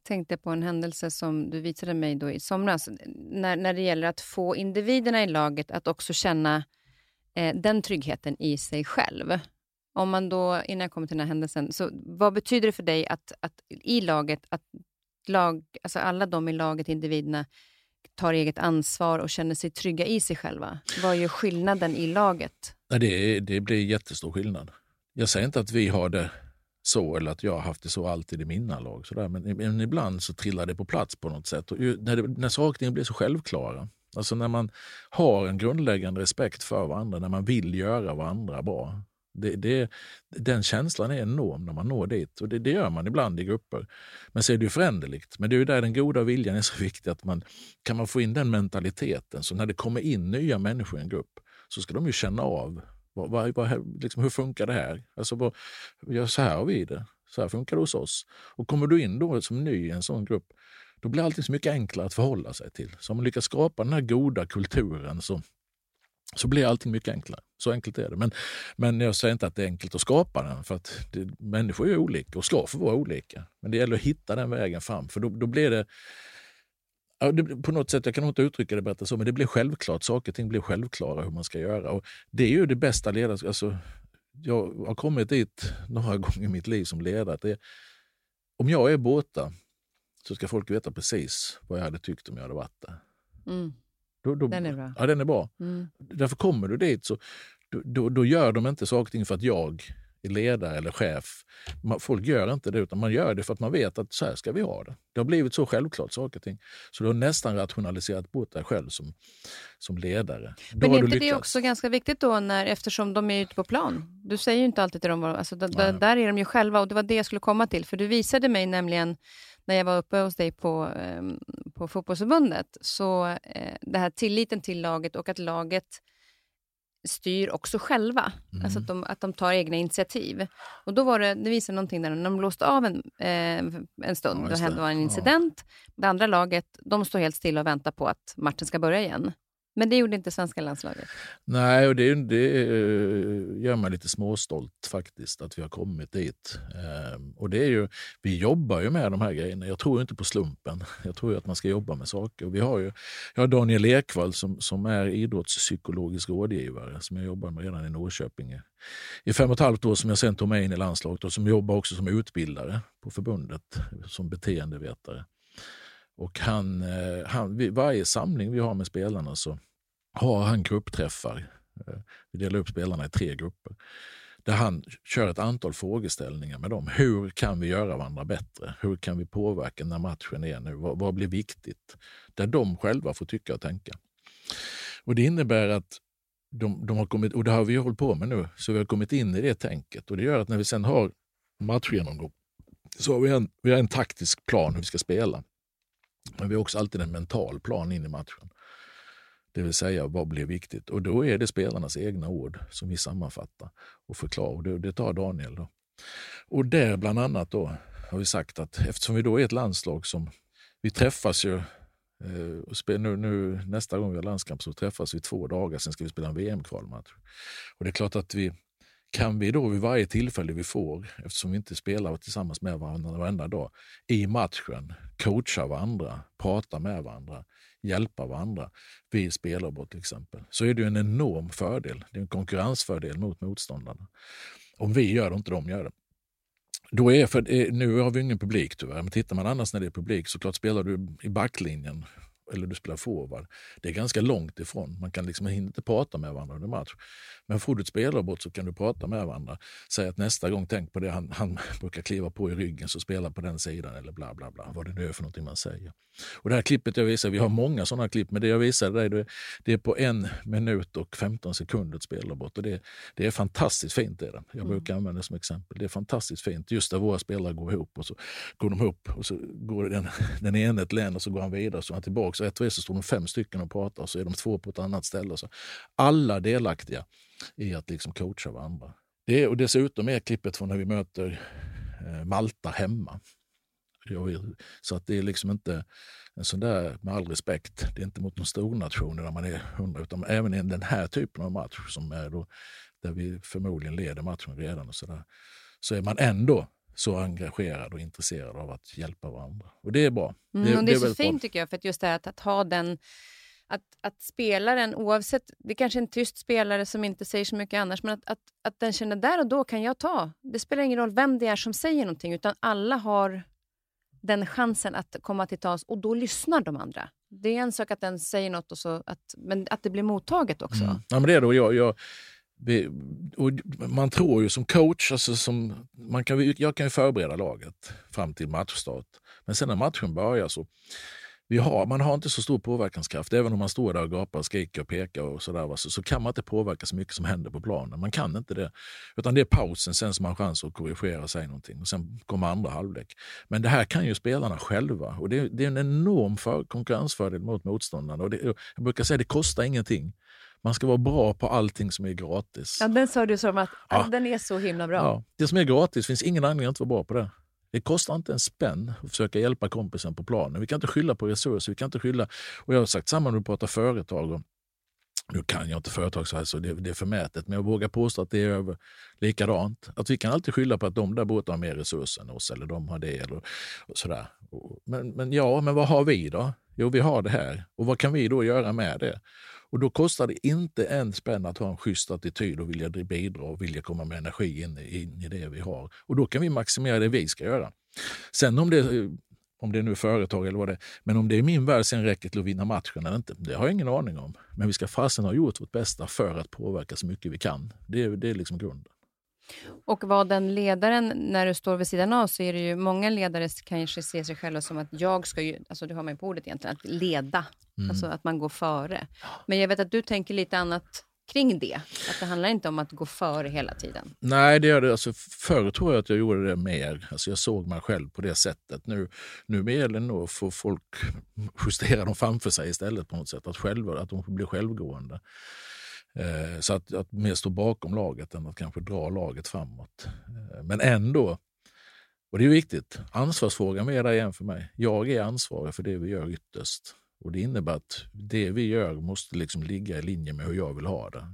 tänkte jag på en händelse som du visade mig då i somras. När, när det gäller att få individerna i laget att också känna eh, den tryggheten i sig själv. Om man då, innan jag kommer till den här händelsen, så vad betyder det för dig att, att i laget, att lag, alltså alla de i laget, individerna, tar eget ansvar och känner sig trygga i sig själva? Vad är skillnaden i laget? Nej, det, det blir jättestor skillnad. Jag säger inte att vi har det så eller att jag har haft det så alltid i mina lag. Sådär. Men, men ibland så trillar det på plats på något sätt. Och när, det, när saker blir så självklara, alltså när man har en grundläggande respekt för varandra, när man vill göra varandra bra, det, det, den känslan är enorm när man når dit och det, det, gör man ibland i grupper. Men så är det ju föränderligt. Men det är ju där den goda viljan är så viktig. att man Kan man få in den mentaliteten så när det kommer in nya människor i en grupp så ska de ju känna av vad, vad, vad, liksom, hur funkar det här? Alltså, vad, ja, så här har vi det. Så här funkar det hos oss. Och kommer du in då som ny i en sån grupp, då blir allting så mycket enklare att förhålla sig till. Så om man lyckas skapa den här goda kulturen så så blir allting mycket enklare. Så enkelt är det. Men, men jag säger inte att det är enkelt att skapa den, för att det, människor är olika och ska få vara olika. Men det gäller att hitta den vägen fram, för då, då blir det Ja, det, på något sätt, jag kan nog inte uttrycka det bättre så, men det blir självklart. Saker och ting blir självklara hur man ska göra. Och det är ju det bästa ledarskapet. Alltså, jag har kommit dit några gånger i mitt liv som ledare. Att det, om jag är borta så ska folk veta precis vad jag hade tyckt om jag hade varit där. Mm. Då, då, Den är bra. Ja, den är bra. Mm. Därför kommer du dit så då, då, då gör de inte saker och ting för att jag är ledare eller chef. Man, folk gör inte det, utan man gör det för att man vet att så här ska vi ha det. Det har blivit så självklart saker och ting. Så du har nästan rationaliserat bort dig själv som, som ledare. Då Men är inte det också ganska viktigt då, när, eftersom de är ute på plan? Du säger ju inte alltid till dem, alltså, d- d- Nej. där är de ju själva och det var det jag skulle komma till. För du visade mig nämligen, när jag var uppe hos dig på, ehm, på fotbollsförbundet, så eh, det här tilliten till laget och att laget styr också själva. Mm. Alltså att de, att de tar egna initiativ. Och då var det, det visade någonting där, när de blåste av en, eh, en stund, Ja, då hände det. var en Ja. incident. Det andra laget, de står helt stilla och väntar på att matchen ska börja igen. Men det gjorde inte svenska landslaget. Nej, och det, det eh, gör mig lite småstolt faktiskt att vi har kommit dit. Ehm, och det är ju, vi jobbar ju med de här grejerna. Jag tror inte på slumpen. Jag tror ju att man ska jobba med saker. Vi har ju, jag har Daniel Ekvall som, som är idrottspsykologisk rådgivare som jag jobbar med redan i Norrköping i- fem och ett halvt år som jag sen tog med in i landslaget och som jobbar också som utbildare på förbundet som beteendevetare. Och han, eh, han, vid varje samling vi har med spelarna så har han gruppträffar. Eh, vi delar upp spelarna i tre grupper. Där han kör ett antal frågeställningar med dem. Hur kan vi göra varandra bättre? Hur kan vi påverka när matchen är nu? Vad, vad blir viktigt? Där de själva får tycka och tänka. Och Det innebär att de, de har kommit, och det har vi ju hållit på med nu, så vi har kommit in i det tänket. Och Det gör att när vi sen har matchgenomgång så har vi en, vi har en taktisk plan hur vi ska spela. Men vi har också alltid en mental plan in i matchen. Det vill säga, vad blir viktigt? Och då är det spelarnas egna ord som vi sammanfattar och förklarar. Och det, det tar Daniel. Då. Och där bland annat då har vi sagt att eftersom vi då är ett landslag som vi träffas ju eh, och spel, nu, nu, nästa gång vi har landskamp så träffas vi två dagar, sen ska vi spela en VM-kvalmatch. Och det är klart att vi kan vi då vid varje tillfälle vi får, eftersom vi inte spelar tillsammans med varandra varenda dag, i matchen coacha varandra, prata med varandra, hjälpa varandra vid spelarbord till exempel, så är det ju en enorm fördel. Det är en konkurrensfördel mot motståndarna. Om vi gör det och inte de gör det. Då är för, nu har vi ingen publik tyvärr, men tittar man annars när det är publik så klart spelar du i backlinjen eller du spelar forward. Det är ganska långt ifrån. Man kan liksom inte prata med varandra under match. Men får du ett spelarbort så kan du prata med varandra. Säg att nästa gång, tänk på det han, han brukar kliva på i ryggen, så spela på den sidan eller bla bla bla. Vad det nu är för någonting man säger. Och det här klippet jag visar, vi har många sådana klipp, men det jag visade dig, det, det är på en minut och 15 sekunder ett spelarbort. Och det, det är fantastiskt fint. Är det. Jag brukar använda det som exempel. Det är fantastiskt fint. Just där våra spelare går ihop och så går de ihop och så går den, den ene ett län och så går han vidare och så är han tillbaka. Så ett och så står de fem stycken och pratar och så är de två på ett annat ställe. Så. Alla delaktiga i att liksom coacha varandra. Det och dessutom är klippet från när vi möter eh, Malta hemma. Jag vill, så att det är liksom inte en sån där, med all respekt, det är inte mot någon stor nation där man är hundra, utan även i den här typen av match som är då, där vi förmodligen leder matchen redan och så där, så är man ändå så engagerad och intresserad av att hjälpa varandra. Och det är bra. Mm, och det är, så väldigt bra. fint tycker jag, för att just det här att, att ha den att, att spelaren, oavsett, det är kanske är en tyst spelare som inte säger så mycket annars, men att, att, att den känner där och då kan jag ta. Det spelar ingen roll vem det är som säger någonting, utan alla har den chansen att komma till tals och då lyssnar de andra. Det är en sak att den säger något, och så att, men att det blir mottaget också. Mm. Ja, men det är det. Jag, jag, och man tror ju som coach, alltså som, man kan, jag kan ju förbereda laget fram till matchstart. Men sen när matchen börjar så vi har, man har inte så stor påverkanskraft. Även om man står där och gapar, skriker och pekar och så, där, så, så kan man inte påverka så mycket som händer på planen. Man kan inte det. Utan det är pausen, sen som man har chans att korrigera sig någonting. Och sen kommer andra halvlek. Men det här kan ju spelarna själva. Och det, är, det är en enorm för, konkurrensfördel mot motståndarna. Och det, jag brukar säga att det kostar ingenting. Man ska vara bra på allting som är gratis. Ja, den sa du som att Ja. den är så himla bra. Ja, det som är gratis finns ingen anledning att vara bra på det. Det kostar inte en spänn att försöka hjälpa kompisen på planen. Vi kan inte skylla på resurser. Vi kan inte skylla, och jag har sagt samma när du pratar företag. Och, nu kan jag inte företag så här, så det, det är förmätet, men jag vågar påstå att det är över likadant. Att vi kan alltid skylla på att de där borta har mer resurser än oss, eller de har det. Eller, och sådär. Men, men ja, men vad har vi då? Jo, vi har det här. Och vad kan vi då göra med det? Och då kostar det inte en spänn att ha en schysst attityd och vilja bidra och vilja komma med energi in, in i det vi har. Och då kan vi maximera det vi ska göra. Sen om det eh, om det är nu företag eller vad det är. Men om det är min värld sen räcker till att vinna matchen eller inte, det har jag ingen aning om. Men vi ska fasen ha gjort vårt bästa för att påverka så mycket vi kan. Det, är, det är liksom grunden. Och vad den ledaren, när du står vid sidan av, så är det ju många ledare kanske ser sig själva som att jag ska ju, alltså det har man ju på ordet egentligen, att leda. Mm. Alltså att man går före. Men jag vet att du tänker lite annat kring det? Att det handlar inte om att gå före hela tiden? Nej, det gör det. Alltså, förr tror jag att jag gjorde det mer. Alltså, jag såg mig själv på det sättet. Nu, nu gäller det nog att få folk justera dem framför sig istället på något sätt. Att, själva, att de blir självgående. Eh, så att, att mer stå bakom laget än att kanske dra laget framåt. Eh, men ändå, och det är viktigt, ansvarsfrågan är där igen för mig. Jag är ansvarig för det vi gör ytterst. Och Det innebär att det vi gör måste liksom ligga i linje med hur jag vill ha det.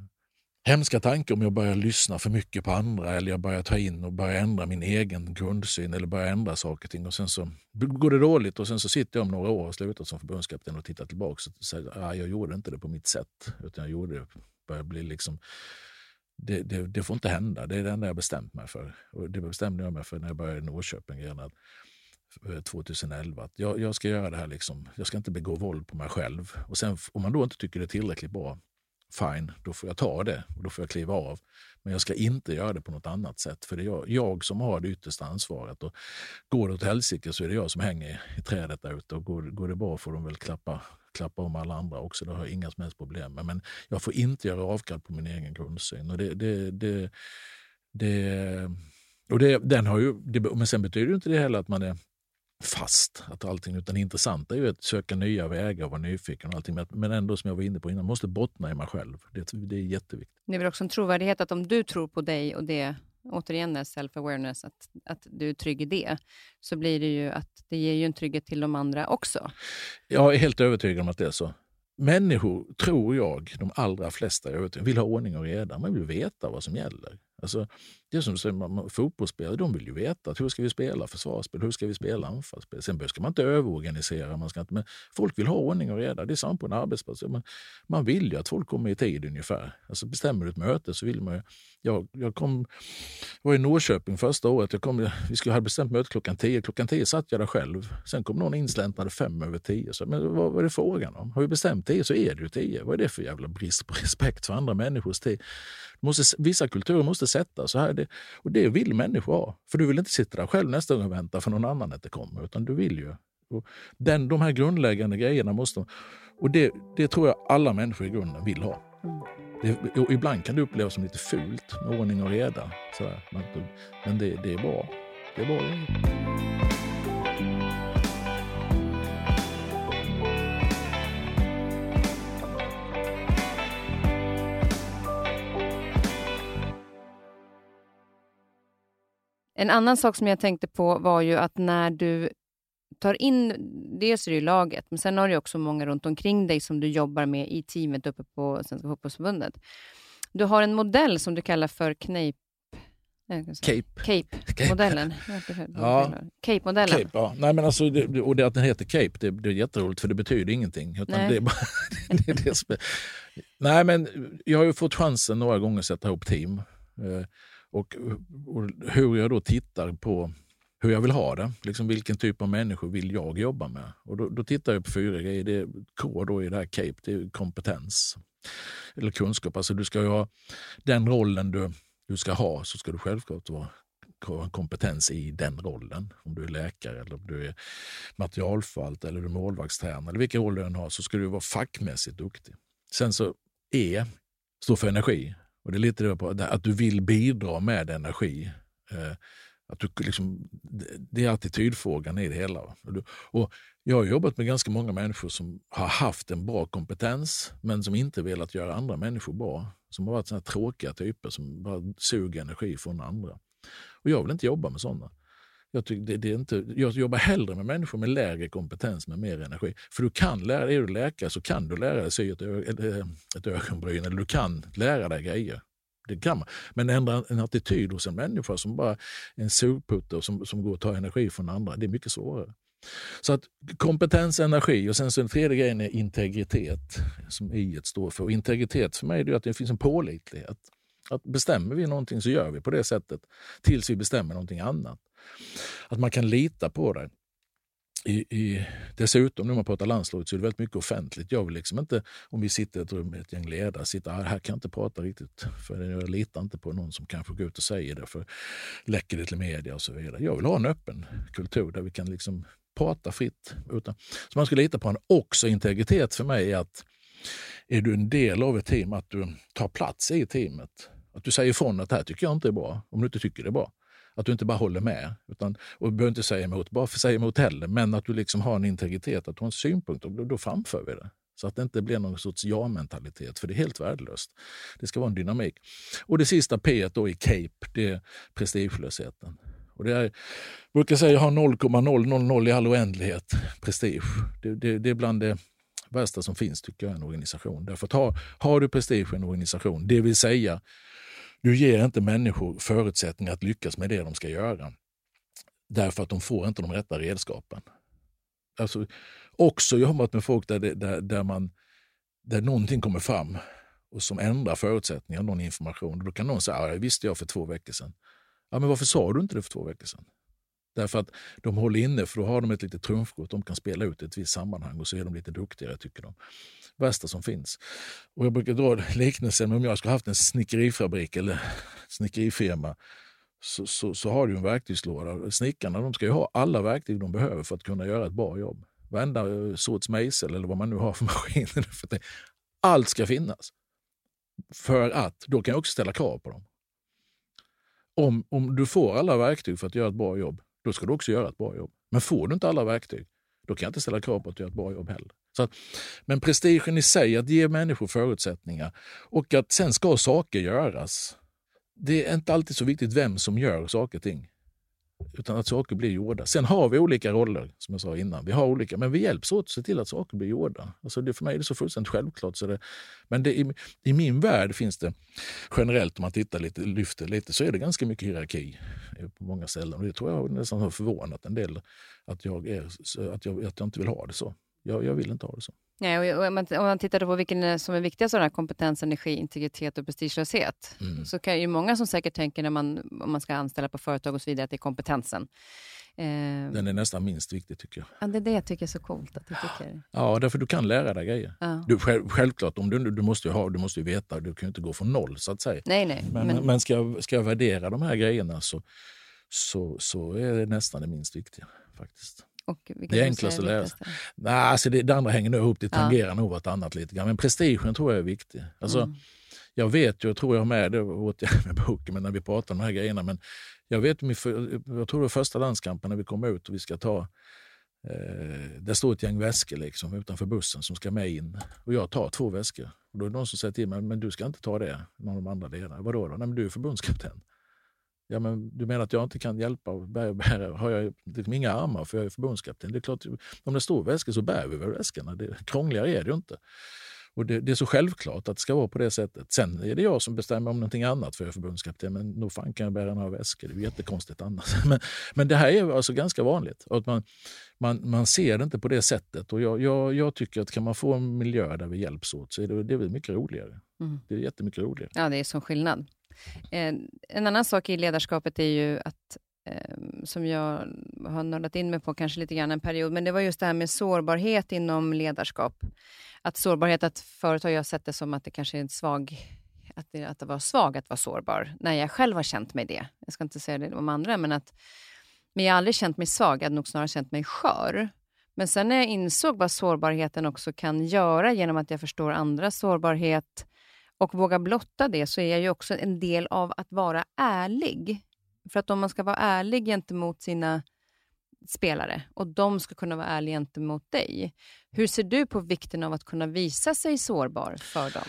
Hemska tankar om jag börjar lyssna för mycket på andra eller jag börjar ta in och börjar ändra min egen grundsyn eller börjar ändra saker och ting. Och sen så går det dåligt och sen så sitter jag om några år och slutar som förbundskapten och tittar tillbaka och säger att ah, jag gjorde inte det på mitt sätt. Utan jag gjorde det, börjar bli liksom det, det, det, får inte hända. Det är det enda jag bestämt mig för. Och det bestämde jag mig för när jag började i Norrköping. Redan eh, 2011 att jag, jag, ska göra det här, liksom. jag ska inte begå våld på mig själv. Och sen om man då inte tycker det är tillräckligt bra, fine, då får jag ta det och då får jag kliva av. Men jag ska inte göra det på något annat sätt, för det är jag, jag som har det yttersta ansvaret. Och går det åt helsike så är det jag som hänger i trädet där ute och går, går det bra får de väl klappa, klappa om alla andra också, det har jag inga som helst problem med. Men jag får inte göra avkall på min egen grundsyn. Och det, det, det, det och det, den har ju, det, men sen betyder inte det heller att man är fast. Att allting, utan det intressanta är ju att söka nya vägar och vara nyfiken. Och allting, men ändå, som jag var inne på innan, måste bottna i mig själv. Det, det är jätteviktigt. Det är väl också en trovärdighet att om du tror på dig och det återigen är self-awareness, att, att du är trygg i det, så blir det ju att det ger ju en trygghet till de andra också. Jag är helt övertygad om att det är så. Människor, tror jag, de allra flesta, jag vill ha ordning och reda. Man vill veta vad som gäller. Alltså, det är som säger, fotbollsspelare de vill ju veta att hur ska vi spela försvarsspel, hur ska vi spela anfallsspel. Sen ska man inte överorganisera, man ska inte, men folk vill ha ordning och reda. Det är samma på en arbetsplats. Man, man vill ju att folk kommer i tid ungefär. Alltså, bestämmer du ett möte så vill man ju... Jag, jag kom, var i Norrköping första året. Jag kom, vi skulle ha bestämt möte klockan tio. Klockan tio satt jag där själv. Sen kom någon insläntrande fem över tio. Så, men vad, vad är det frågan om? Har vi bestämt tio så är det ju tio. Vad är det för jävla brist på respekt för andra människors tid? Måste, vissa kulturer måste sätta så här. Det, och det vill människor ha. För du vill inte sitta där själv nästa gång och vänta för någon annan att det kommer. Utan du vill ju. Och den, de här grundläggande grejerna måste... Och det, det tror jag alla människor i grunden vill ha. Det, och ibland kan det upplevas som lite fult med ordning och reda. Sådär. Men, men det, det är bra. Det är bra. En annan sak som jag tänkte på var ju att när du tar in, dels är det ju laget, men sen har du också många runt omkring dig som du jobbar med i teamet uppe på Svenska fotbollsförbundet. Du har en modell som du kallar för Kneip Cape. Cape-modellen. ja. Cape-modellen. Cape, ja. Nej, men alltså, det, och det att den heter Cape, det, det är jätteroligt för det betyder ingenting. Nej. Det bara, det är det som är. Nej, men jag har ju fått chansen några gånger att sätta ihop team. Och, och, hur jag då tittar på hur jag vill ha det. Liksom vilken typ av människor vill jag jobba med? Och då, då tittar jag på fyra grejer. Det K då i det här CAPE, det är kompetens. Eller kunskap. Alltså du ska ha den rollen du, du ska ha så ska du självklart vara ha kompetens i den rollen. Om du är läkare, eller om du är materialförvaltare eller du är målvaktstränare, eller vilken roll du än har, så ska du vara fackmässigt duktig. Sen så E står för energi. Och det är lite det på, att du vill bidra med energi. Eh, att du liksom, det är attitydfrågan i det hela. Och jag har jobbat med ganska många människor som har haft en bra kompetens men som inte velat göra andra människor bra. Som har varit såna tråkiga typer som bara suger energi från andra. Och Jag vill inte jobba med sådana. Jag, tycker det, det är inte, jag jobbar hellre med människor med lägre kompetens med mer energi. För du kan lära är du läkare så kan du lära dig sy ett, eh, ett ögonbryn eller du kan lära dig grejer. Det kan man. Men ändra en attityd hos en människa som bara är en sugputte och som, som går och tar energi från andra, det är mycket svårare. Så att kompetens, energi och sen så den tredje grejen är integritet som i står för. Och integritet för mig är att det finns en pålitlighet. Att bestämmer vi någonting så gör vi på det sättet tills vi bestämmer någonting annat. Att man kan lita på det. I, i, dessutom när man pratar landslaget så är det väldigt mycket offentligt. Jag vill liksom inte, om vi sitter i ett rum med ett gäng ledare, sitta här, här kan jag inte prata riktigt för jag litar inte på någon som kanske går ut och säger det för läcker det till media och så vidare. Jag vill ha en öppen kultur där vi kan liksom prata fritt. Utan, så man ska lita på en också integritet för mig är att är du en del av ett team, att du tar plats i teamet. Att du säger ifrån att det här tycker jag inte är bra, om du inte tycker det är bra. Att du inte bara håller med. Utan, och du behöver inte säga emot, bara för säga emot heller, men att du liksom har en integritet, att du har en synpunkt och då, då framför vi det. Så att det inte blir någon sorts ja-mentalitet, för det är helt värdelöst. Det ska vara en dynamik. Och det sista P då i CAPE, det är prestigelösheten. Och det är, jag brukar säga att jag har 0,000 i all oändlighet prestige. Det, det, det är bland det värsta som finns tycker jag i en organisation. Därför att har, har du prestige i en organisation, det vill säga du ger inte människor förutsättningar att lyckas med det de ska göra. Därför att de får inte de rätta redskapen. Alltså, också jobbat med folk där, det, där, där, man, där någonting kommer fram och som ändrar förutsättningar, någon information. Då kan någon säga, det visste jag för två veckor sedan. Ja, men varför sa du inte det för två veckor sedan? Därför att de håller inne, för då har de ett litet trumfkort de kan spela ut i ett visst sammanhang och så är de lite duktigare tycker de. Värsta som finns. Och jag brukar dra liknelsen om jag skulle haft en snickerifabrik eller snickerifirma så, så, så har du en verktygslåda. Snickarna de ska ju ha alla verktyg de behöver för att kunna göra ett bra jobb. Varenda eh, sorts mejsel eller vad man nu har för maskiner. Allt ska finnas. För att då kan jag också ställa krav på dem. Om, om du får alla verktyg för att göra ett bra jobb, då ska du också göra ett bra jobb. Men får du inte alla verktyg, då kan jag inte ställa krav på att du gör ett bra jobb heller. Så att, men prestigen i sig, att ge människor förutsättningar och att sen ska saker göras. Det är inte alltid så viktigt vem som gör saker och ting utan att saker blir gjorda. Sen har vi olika roller, som jag sa innan. Vi har olika, men vi hjälps åt att se till att saker blir gjorda. Alltså det, för mig är det så fullständigt självklart. Så det, men det, i, i, min värld finns det generellt, om man tittar lite, lyfter lite, så är det ganska mycket hierarki eh, på många ställen. Och det tror jag nästan har förvånat en del, att jag, är, att jag, att jag inte vill ha det så. Jag, jag vill inte ha det så. Nej, och om, man, om man tittar på vilken som är viktigast av den här kompetens, energi, integritet och prestigelöshet mm. så kan ju många som säkert tänker när man, om man ska anställa på företag och så vidare att det är kompetensen. Eh, den är nästan minst viktig tycker jag. Ja, det är det jag tycker är så coolt att du tycker. Ja, därför du kan lära dig grejer. Ja. Du, själv, självklart, om du, du måste ju ha, du måste ju veta, du kan ju inte gå från noll så att säga. Nej, nej. Men, men... men ska, jag, ska jag värdera de här grejerna så, så, så är det nästan det minst viktiga faktiskt. Det är enklast att läsa. Nej, alltså det, det andra hänger nog ihop, det tangerar ja. nog vartannat lite grann. Men prestigen tror jag är viktig. Alltså, mm. Jag vet ju, jag tror jag har med det åt med boken, men när vi pratar om de här grejerna. Men jag vet, jag tror det var första landskampen när vi kom ut och vi ska ta eh, det står ett gäng väskor liksom, utanför bussen som ska med in. Och jag tar två väskor. Och då är det någon som säger till mig, men du ska inte ta det. Någon av de andra ledarna. Vadå då? Nej, men du är förbundskapten. Ja, men du menar att jag inte kan hjälpa och bära, bära har jag liksom inga armar för jag är förbundskapten? Det är klart, om det står väskor så bär vi väl väskorna. Det, krångligare är det ju inte. Och det, det, är så självklart att det ska vara på det sättet. Sen är det jag som bestämmer om någonting annat för jag är förbundskapten. Men nog fan kan jag bära några väskor. Det är jättekonstigt annars. Men, men det här är alltså ganska vanligt. Att man, man, man ser det inte på det sättet. Och jag, jag, jag tycker att kan man få en miljö där vi hjälps åt så är det, det är mycket roligare. Mm. Det är jättemycket roligare. Ja, det är som skillnad. Eh, en annan sak i ledarskapet är ju att ehm, som jag har nördat in mig på kanske lite grann en period, men det var just det här med sårbarhet inom ledarskap. Att sårbarhet, att förut har jag sett det som att det kanske är en svag att det, att det var svag att vara sårbar, när jag själv har känt mig det. Jag ska inte säga det om andra, men att men jag har aldrig känt mig svag, jag hade nog snarare känt mig skör. Men sen när jag insåg vad sårbarheten också kan göra genom att jag förstår andras sårbarhet, och våga blotta det så är jag ju också en del av att vara ärlig. För att om man ska vara ärlig gentemot sina spelare och de ska kunna vara ärliga gentemot dig. Hur ser du på vikten av att kunna visa sig sårbar för dem?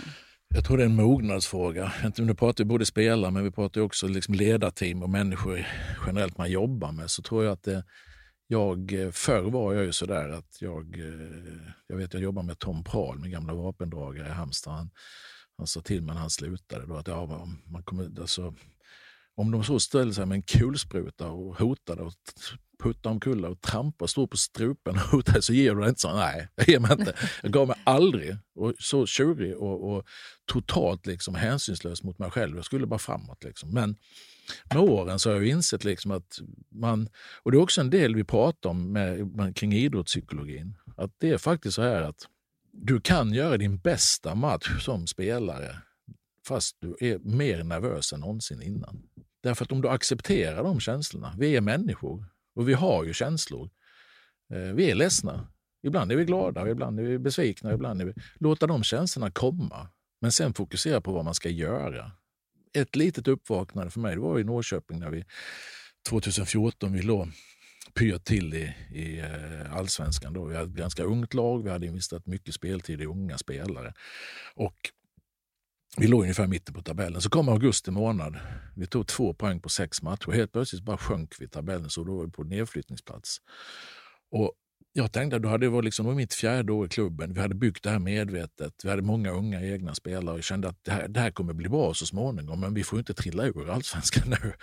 Jag tror det är en mognadsfråga. Nu pratar vi både spelare men vi pratar också liksom ledarteam och människor generellt man jobbar med. Så tror jag att det, jag, förr var jag ju sådär att jag, eh, jag vet jag jobbar med Tom Prahl, min gamla vapendragare i Halmstad. Han sa till mig när han slutade då att ja, man kommer, alltså, Om de så ställer sig med en kulspruta och hotar och putta omkull och trampar, står på strupen och hotar så ger du dig inte. Så, nej, jag ger mig inte. Jag gav mig aldrig. Och så tjurig och, och totalt liksom hänsynslös mot mig själv. Jag skulle bara framåt. Liksom. Men med åren så har jag insett liksom att man, och det är också en del vi pratar om med, med, kring idrottspsykologin, att det är faktiskt så här att du kan göra din bästa match som spelare fast du är mer nervös än någonsin innan. Därför att om du accepterar de känslorna, vi är människor och vi har ju känslor. Eh, vi är ledsna, ibland är vi glada, ibland är vi besvikna, ibland är vi... Låta de känslorna komma, men sen fokusera på vad man ska göra. Ett litet uppvaknande för mig det var i Norrköping när vi 2014 vi låg pyrt till i, i eh, allsvenskan. Då. Vi hade ett ganska ungt lag, vi hade investerat mycket speltid i unga spelare. Och vi låg ungefär mitten på tabellen. Så kom augusti månad. Vi tog två poäng på sex matcher. Helt plötsligt bara sjönk vi i tabellen, så då var vi på nedflyttningsplats. Och jag tänkte att då hade det varit liksom, mitt fjärde år i klubben. Vi hade byggt det här medvetet. Vi hade många unga egna spelare och jag kände att det här, det här kommer bli bra så småningom, men vi får inte trilla ur allsvenskan nu.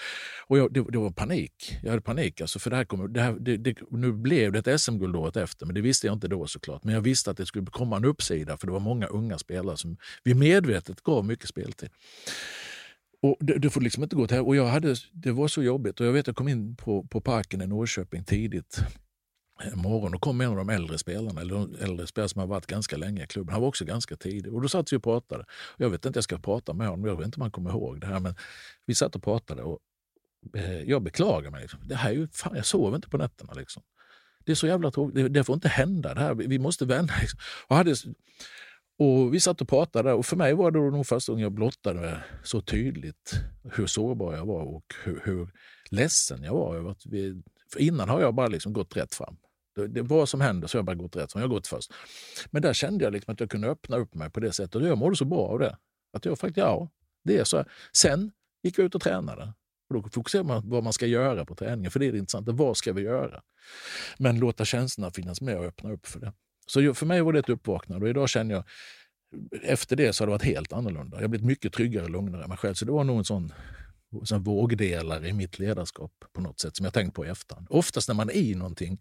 Och jag, det, det, var panik. Jag hade panik. Alltså, för det här kommer, det här, det, det, nu blev det ett SM-guld året efter, men det visste jag inte då såklart. Men jag visste att det skulle komma en uppsida, för det var många unga spelare som vi medvetet gav mycket speltid. Och det, det, får liksom inte gå till Och jag hade, det var så jobbigt. Och jag vet jag kom in på, på parken i Norrköping tidigt Eh, morgon. Då kom en av de äldre spelarna, eller de äldre spelare som har varit ganska länge i klubben. Han var också ganska tidig. Och då satt vi och pratade. Jag vet inte, jag ska prata med honom, jag vet inte om han kommer ihåg det här, men vi satt och pratade och eh, jag beklagar mig. Det här är ju, fan, jag sover inte på nätterna. Liksom. Det är så jävla tråkigt. Det, det, får inte hända. Det här, vi, vi måste vända. Liksom. Och, hade, och vi satt och pratade och för mig var det nog första gången jag blottade så tydligt hur sårbar jag var och hur, hur ledsen jag var över att vi för innan har jag bara liksom gått rätt fram. Det, det, vad som händer så har jag bara gått rätt fram. Jag har gått först. Men där kände jag liksom att jag kunde öppna upp mig på det sättet. Och jag mådde så bra av det. Att jag faktiskt, ja, det är så. Här. Sen gick jag ut och tränade. Och då fokuserar man på vad man ska göra på träningen. För det är det intressanta. Vad ska vi göra? Men låta känslorna finnas med och öppna upp för det. Så för mig var det ett uppvaknande. Och idag känner jag efter det så har det varit helt annorlunda. Jag har blivit mycket tryggare och lugnare än mig själv. Så det var nog en sån som vågdelare i mitt ledarskap på något sätt som jag tänkt på i efterhand. Oftast när man är i någonting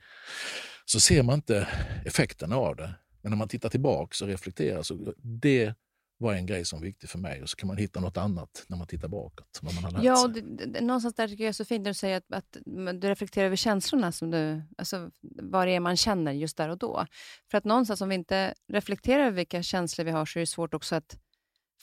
så ser man inte effekterna av det. Men när man tittar tillbaka och reflekterar så det var en grej som var viktig för mig och så kan man hitta något annat när man tittar bakåt. Vad man har lärt ja, sig. Det, det, någonstans där tycker jag är så fint när du säger att, att du reflekterar över känslorna, som du, alltså, vad det är man känner just där och då. För att någonstans om vi inte reflekterar över vilka känslor vi har så är det svårt också att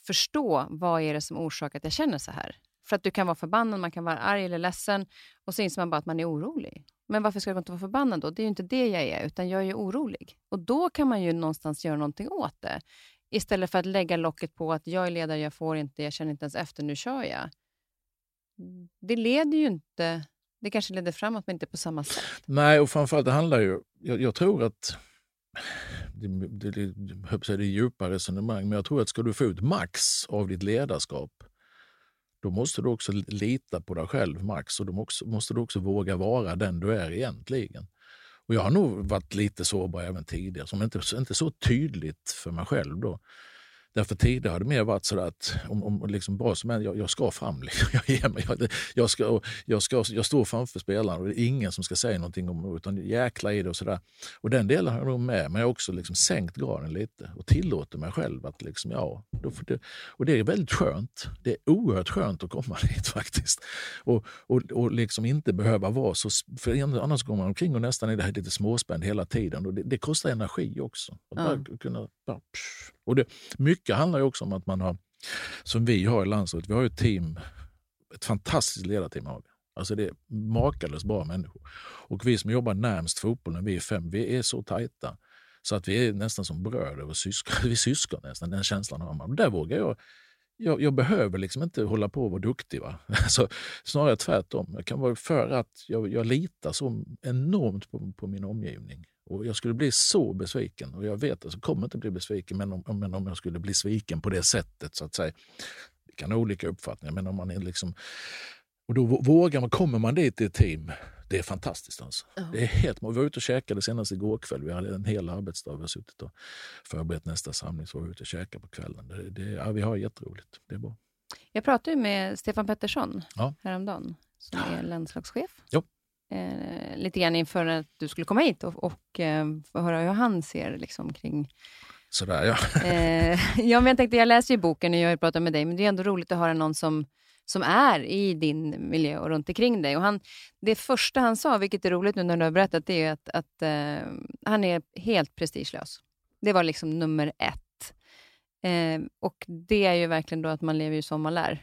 förstå vad är det som orsakar att jag känner så här. För att du kan vara förbannad, man kan vara arg eller ledsen och så inser man bara att man är orolig. Men varför ska jag inte vara förbannad då? Det är ju inte det jag är, utan jag är ju orolig. Och då kan man ju någonstans göra någonting åt det. Istället för att lägga locket på att jag är ledare, jag får inte, jag känner inte ens efter, nu kör jag. Det leder ju inte... Det kanske leder framåt, men inte på samma sätt. Nej, och framförallt det handlar ju... Jag, jag tror att... Det, det, det, det är djupa resonemang, men jag tror att ska du få ut max av ditt ledarskap då måste du också lita på dig själv, Max, och då måste du också våga vara den du är egentligen. Och jag har nog varit lite sårbar även tidigare, som inte, inte så tydligt för mig själv. då. Därför tidigare har det mer varit så att om, om liksom bra som jag, jag ska fram. Liksom. Jag, ger mig, jag, jag, ska, jag, ska, jag står framför spelaren och det är ingen som ska säga någonting om utan jäkla i det och sådär. Och den delen har jag nog med, men jag har också liksom sänkt graden lite och tillåter mig själv att liksom, ja. Det, och det är väldigt skönt. Det är oerhört skönt att komma dit faktiskt. Och, och, och liksom inte behöva vara så, för annars går man omkring och nästan är det här lite småspänd hela tiden och det, det kostar energi också. Att bara kunna, och det, mycket handlar ju också om att man har, som vi har i landslaget, vi har ett team, ett fantastiskt ledarteam har vi. Alltså det är makalöst bra människor. Och vi som jobbar närmst fotbollen, vi är fem, vi är så tajta så att vi är nästan som bröder och syskon. Vi är syskon nästan, den känslan har man. Där vågar jag jag, jag, behöver liksom inte hålla på och vara duktig. Va? Alltså, snarare tvärtom. Jag kan vara för att jag, jag litar så enormt på, på min omgivning. Och Jag skulle bli så besviken, och jag vet att jag kommer inte bli besviken, men om, men om jag skulle bli sviken på det sättet, så att säga. Vi kan ha olika uppfattningar, men om man är liksom... Och då vågar man, kommer man dit i ett team, det är fantastiskt. Alltså. Uh Det är helt, vi var ute och käkade senast igår kväll. Vi hade en hel arbetsdag. Vi har suttit och förberett nästa samling. Så var vi ute och käkade på kvällen. Det, det, ja, vi har jätteroligt. Det är bra. Jag pratade med Stefan Pettersson ja. häromdagen, som är landslagschef. Jo. Eh, lite grann inför att du skulle komma hit och, och eh, få höra hur han ser liksom, kring Sådär ja. eh, ja, men jag tänkte, jag läser ju boken och jag har pratat med dig, men det är ändå roligt att höra någon som, som är i din miljö och runt omkring dig. Och han, det första han sa, vilket är roligt nu när du har berättat, det är att, att uh, han är helt prestigelös. Det var liksom nummer ett. Eh, och det är ju verkligen då att man lever ju som man lär.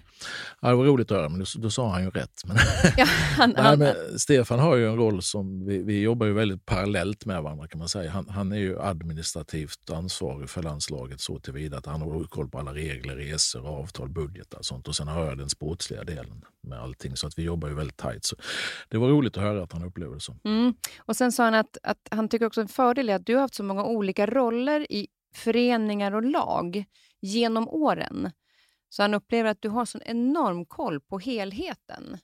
Ja, det var roligt att höra, men då, då sa han ju rätt. Men ja, han, Nej, han, men Stefan har ju en roll som, vi, vi jobbar ju väldigt parallellt med varandra kan man säga. Han, han är ju administrativt ansvarig för landslaget så tillvida att han har koll på alla regler, resor, avtal, budgetar och sånt. Och sen har jag den sportsliga delen med allting. Så att vi jobbar ju väldigt tajt. Så det var roligt att höra att han upplever det så. Mm. Och sen sa han att, att han tycker också en fördel är att du har haft så många olika roller i föreningar och lag genom åren. Så han upplever att du har sån enorm koll på helheten.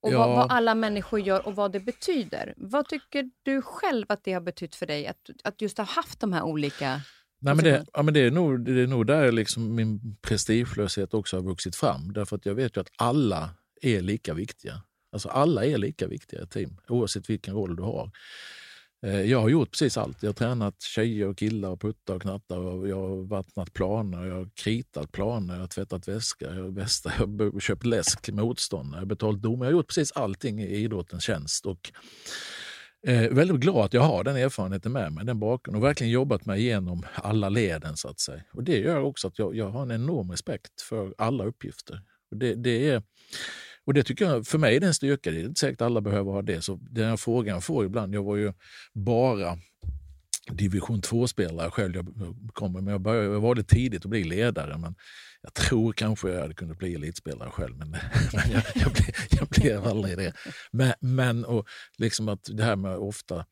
Och Ja. vad, vad alla människor gör och vad det betyder. Vad tycker du själv att det har betytt för dig? Att, att just ha haft de här olika... Nej, men det, ja, men det, är nog, det är nog där liksom min prestigelöshet också har vuxit fram. Därför att jag vet ju att alla är lika viktiga. Alltså alla är lika viktiga i ett team, oavsett vilken roll du har. Eh, jag har gjort precis allt. Jag har tränat tjejer och killar och puttar och knattar. Och jag har vattnat planer, jag har kritat planer, jag har tvättat väskor, jag har västa, jag har köpt läsk till motståndare, jag har betalt dom. Jag har gjort precis allting i idrottens tjänst. Och Eh, väldigt glad att jag har den erfarenheten med mig, den bakgrunden och verkligen jobbat mig igenom alla leden så att säga. Och det gör också att jag, jag har en enorm respekt för alla uppgifter. Och det, det är, och det tycker jag, för mig är det en styrka. Det är inte säkert alla behöver ha det. Så den här frågan jag får ibland, jag var ju bara division 2-spelare själv. Jag, kommer, men jag, började, jag valde tidigt att bli ledare. Men jag tror kanske jag hade kunnat bli elitspelare själv, men, men jag, jag, blev, jag blev aldrig det. Men, men och liksom att det här med ofta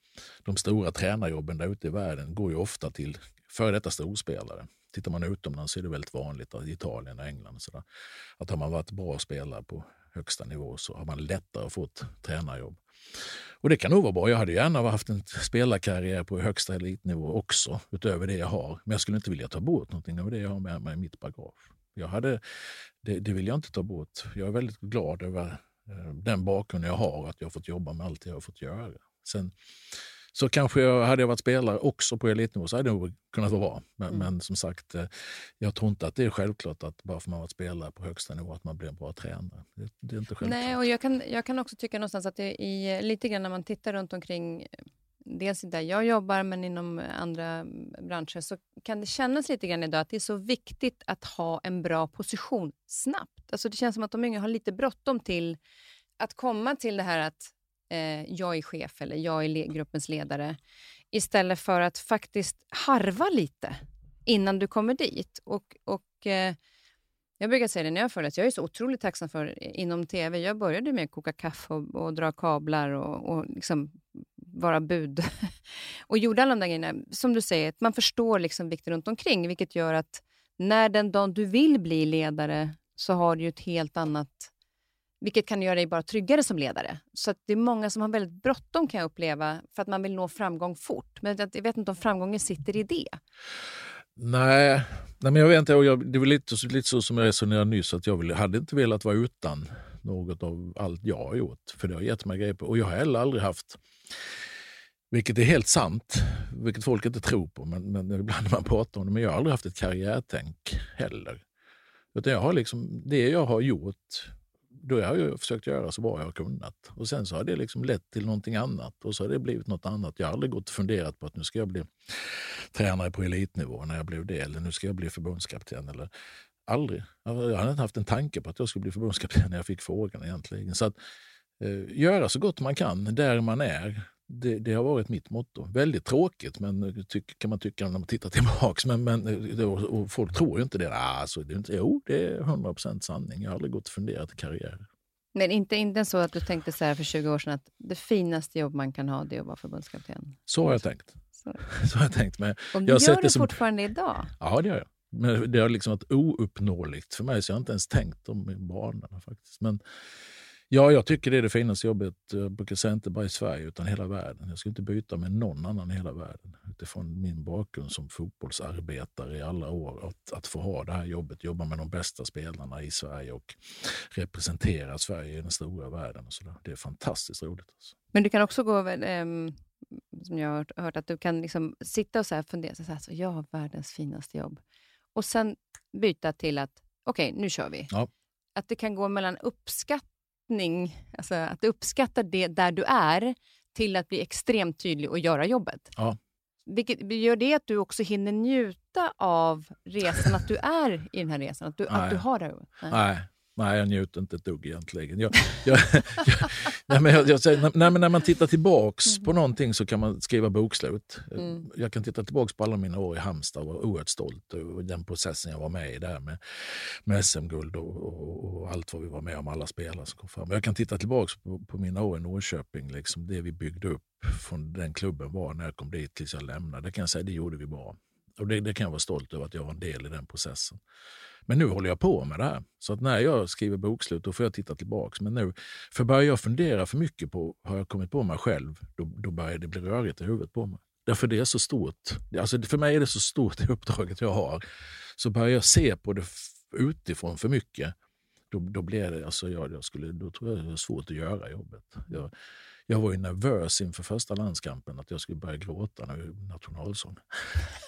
de stora tränarjobben där ute i världen går ju ofta till före detta storspelare. Tittar man utomlands så är det väldigt vanligt, att i Italien och England, och så där, att har man varit bra spelare på högsta nivå så har man lättare att få ett tränarjobb. Och det kan nog vara bra. Jag hade gärna haft en spelarkarriär på högsta elitnivå också, utöver det jag har. Men jag skulle inte vilja ta bort någonting av det jag har med mig i mitt bagage. Jag hade, det, det vill jag inte ta bort. Jag är väldigt glad över eh, den bakgrund jag har, att jag har fått jobba med allt jag har fått göra. Sen, så kanske jag, hade jag varit spelare också på elitnivå så hade det nog kunnat vara bra. Men, Mm. men som sagt, eh, jag tror inte att det är självklart att bara för man har varit spelare på högsta nivå att man blir en bra tränare. Det, det är inte självklart. Nej, och jag kan, jag kan också tycka någonstans att det i, lite grann när man tittar runt omkring, dels där jag jobbar men inom andra branscher, så kan det kännas lite grann idag att det är så viktigt att ha en bra position snabbt. Alltså det känns som att de yngre har lite bråttom till att komma till det här att eh, jag är chef eller jag är le- gruppens ledare, istället för att faktiskt harva lite innan du kommer dit. Och, och eh, jag brukar säga det när jag föreläser, jag är så otroligt tacksam för eh, inom TV. Jag började med att koka kaffe och, och dra kablar och, och liksom vara bud. och gjorde alla de där grejerna. Som du säger, att man förstår liksom vikten runt omkring, vilket gör att när den dagen du vill bli ledare så har du ett helt annat vilket kan göra dig bara tryggare som ledare. Så att det är många som har väldigt bråttom kan jag uppleva, för att man vill nå framgång fort. Men jag vet inte om framgången sitter i det. Nej, nej men jag vet inte. Och jag, det var lite, så- lite så som jag resonerade nyss, att jag vill, hade inte velat vara utan något av allt jag har gjort. För det har gett mig grejer på. Och jag har heller aldrig haft, vilket är helt sant, vilket folk inte tror på, men, men ibland när man pratar om det, men jag har aldrig haft ett karriärtänk heller. Utan jag har liksom, det jag har gjort, då har jag försökt göra så bra jag har kunnat. Och sen så har det liksom lett till någonting annat och så har det blivit något annat. Jag har aldrig gått och funderat på att nu ska jag bli tränare på elitnivå när jag blev det, eller nu ska jag bli förbundskapten. Eller, aldrig. Jag hade inte haft en tanke på att jag skulle bli förbundskapten när jag fick frågan egentligen. Så att eh, göra så gott man kan där man är, det, det har varit mitt motto. Väldigt tråkigt men tyck, kan man tycka när man tittar tillbaks. Men, men, eh, och, och folk tror ju inte det. Ah, så det är inte, jo, det är 100% sanning. Jag har aldrig gått och funderat i karriär. Men inte, inte så att du tänkte så här för 20 år sedan att det finaste jobb man kan ha det är att vara förbundskapten. Så har jag tänkt. Så. Så har jag tänkt. Men, du Jag gör det som- fortfarande idag? ja, det gör jag. Men det har liksom varit ouppnåeligt för mig så jag har inte ens tänkt om banorna faktiskt. Men Ja, jag tycker det är det finaste jobbet. Jag brukar säga inte bara i Sverige utan hela världen. Jag skulle inte byta med någon annan i hela världen. Utifrån min bakgrund som fotbollsarbetare i alla år. Att, att få ha det här jobbet, jobba med de bästa spelarna i Sverige och representera Sverige i den stora världen. Och så där. Det är fantastiskt roligt. Alltså. Men du kan också gå, ähm, som jag har hört, hört, att du kan liksom sitta och så fundera, så här, så jag har världens finaste jobb. Och sen byta till att, okej, okay, nu kör vi. Ja. Att det kan gå mellan uppskattning, alltså att du uppskattar det där du är, till att bli extremt tydlig och göra jobbet. Ja. Vilket gör det att du också hinner njuta av resan, att du är i den här resan, att du, att du har det? Nej. Nej. Nej, jag njuter inte ett dugg egentligen. Jag, jag, jag, nej, men jag, jag säger, nej, men när man tittar tillbaks mm. på någonting så kan man skriva bokslut. Mm. Jag kan titta tillbaks på alla mina år i Halmstad och vara oerhört stolt över den processen jag var med i där med, med SM-guld och, och, och, allt vad vi var med om, alla spelare som kom fram. Jag kan titta tillbaks på, på mina år i Norrköping, liksom det vi byggde upp från den klubben var när jag kom dit tills jag lämnade. Det kan jag säga, det gjorde vi bra. Och det, det kan jag vara stolt över att jag var en del i den processen. Men nu håller jag på med det här. Så att när jag skriver bokslut då får jag titta tillbaks. Men nu, för börjar jag fundera för mycket på, har jag kommit på mig själv, då, då börjar det bli rörigt i huvudet på mig. Därför det är så stort. Alltså för mig är det så stort det uppdraget jag har. Så börjar jag se på det utifrån för mycket, då, då blir det, alltså jag, jag skulle, då tror jag det är svårt att göra jobbet. Jag, jag var ju nervös inför första landskampen att jag skulle börja gråta när vi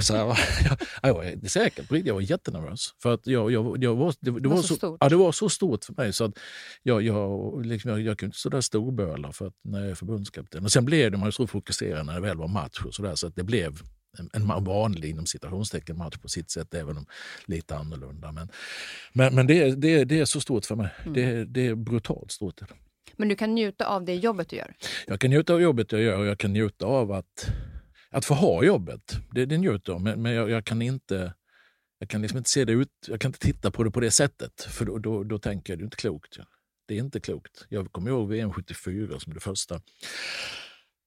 så här, jag, jag var säker på jag var jättenervös. För att jag, jag, jag var, det, det, var, så, stort. Ja, det var så stort för mig så att jag, jag, liksom, jag, jag kunde inte stå där storböla för att, när jag är förbundskapten. Och sen blev det, man ju så fokuserad när det väl var match och så, där, så att det blev en, en vanlig inom citationstecken match på sitt sätt, även om lite annorlunda. Men, men, men det, det, det är så stort för mig. Mm. Det, det är brutalt stort. Men du kan njuta av det jobbet du gör? Jag kan njuta av jobbet jag gör och jag kan njuta av att, att få ha jobbet. Det, det njuter jag men, men jag, jag, kan inte jag kan liksom inte se det ut, jag kan inte titta på det på det sättet, för då, då, då tänker jag det är inte klokt. Det är inte klokt. Jag kommer ihåg VM 74 som det första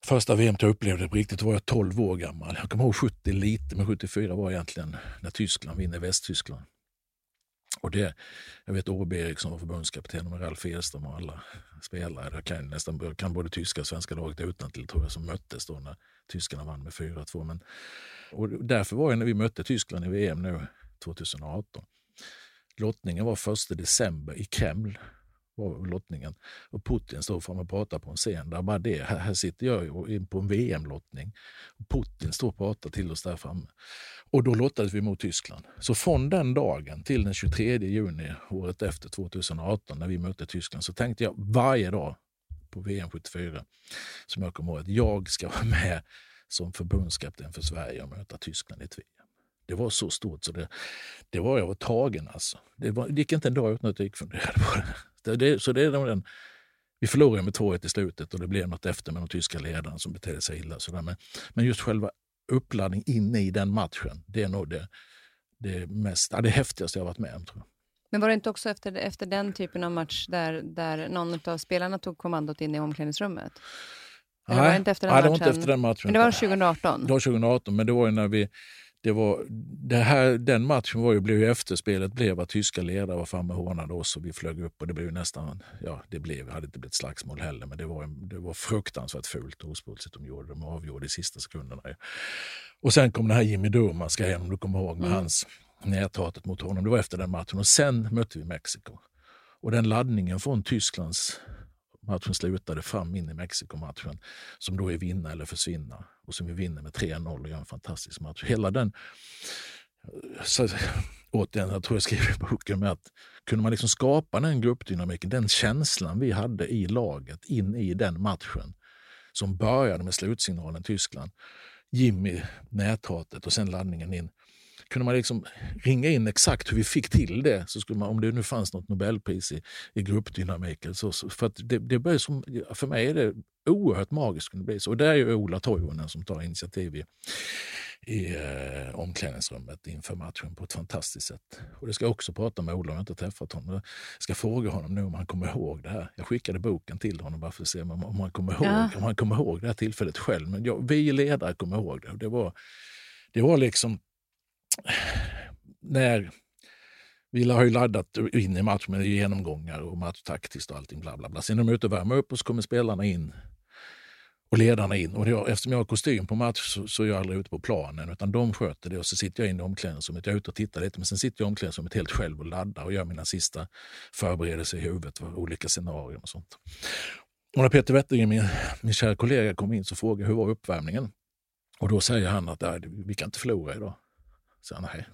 första VM jag upplevde på riktigt. Då var jag 12 år gammal. Jag kommer ihåg 70 lite, men 74 var egentligen när Tyskland vinner Västtyskland. Och det, jag vet Åby Eriksson var förbundskapten med Ralf Edström och alla spelare. Jag kan, nästan, kan både tyska och svenska laget utantill tror jag som möttes då när tyskarna vann med 4-2. Men, och därför var det när vi mötte Tyskland i VM nu 2018. Lottningen var 1 december i Kreml var lottningen. Och Putin står fram och pratar på en scen. Där bara det. Här, här sitter jag på en VM-lottning. Putin står och pratar till oss där framme. Och då lottades vi mot Tyskland. Så från den dagen till den 23 juni året efter 2018 när vi mötte Tyskland så tänkte jag varje dag på VM 74 som jag kommer ihåg att jag ska vara med som förbundskapten för Sverige och möta Tyskland i ett VM. Det var så stort så det, det var jag var tagen alltså. Det, var, det gick inte en dag utan att jag gick funderade på det. det, så det är den, vi förlorade med 2-1 i slutet och det blev något efter med de tyska ledarna som betedde sig illa. Sådär. men, men just själva uppladdning inne i den matchen, det är nog det, det, mest, ja, det häftigaste jag varit med om. Tror jag. Men var det inte också efter, efter den typen av match där, där någon av spelarna tog kommandot in i omklädningsrummet? Eller Nej, var det inte efter den, Nej, det var inte efter den matchen. Men det var 2018? Det var 2018, men det var när vi det var, det här, den matchen var ju, blev ju efterspelet blev att tyska ledare var framme och hånade oss och vi flög upp och det blev nästan, ja det blev, hade inte blivit slagsmål heller men det var, det var fruktansvärt fult och osportsligt de gjorde. De avgjorde i sista sekunderna. Och sen kom den här Jimmy Durmaz grejen om du kommer ihåg med mm. hans näthatet mot honom. Det var efter den matchen och sen mötte vi Mexiko. Och den laddningen från Tysklands matchen slutade fram in i Mexiko-matchen som då är vinna eller försvinna och som vi vinner med 3-0 och gör en fantastisk match. Hela den, eh, så, återigen, jag tror jag skriver i boken med att kunde man liksom skapa den gruppdynamiken, den känslan vi hade i laget in i den matchen som började med slutsignalen Tyskland, Jimmy, näthatet och sen laddningen in kunde man liksom ringa in exakt hur vi fick till det, så skulle man, om det nu fanns något Nobelpris i, i gruppdynamik. Så, så, för det, det börjar som, för mig är det oerhört magiskt. Kunde bli så. Och det är ju Ola Toivonen som tar initiativ i, i eh, omklädningsrummet inför matchen på ett fantastiskt sätt. Och det ska jag också prata med Ola, jag har inte träffat honom. Jag ska fråga honom nu om han kommer ihåg det här. Jag skickade boken till honom bara för att se om, om, han, kommer ihåg, ja. om han kommer ihåg det här tillfället själv. Men jag, vi ledare kommer ihåg det. Det var, det var liksom när vi har ju laddat in i matchen med genomgångar och matchtaktiskt och allting. Bla, bla, bla. Sen är de ute och värmer upp och så kommer spelarna in och ledarna in. Och jag, eftersom jag har kostym på match så, så är jag aldrig ute på planen utan de sköter det och så sitter jag inne i omklädningsrummet. Jag är ute och tittar lite men sen sitter jag i omklädningsrummet helt själv och laddar och gör mina sista förberedelser i huvudet för olika scenarier och sånt. Och när Peter Wettergren, min, min kära kollega, kom in så frågade jag hur var uppvärmningen? Och då säger han att vi kan inte förlora idag. Så nej,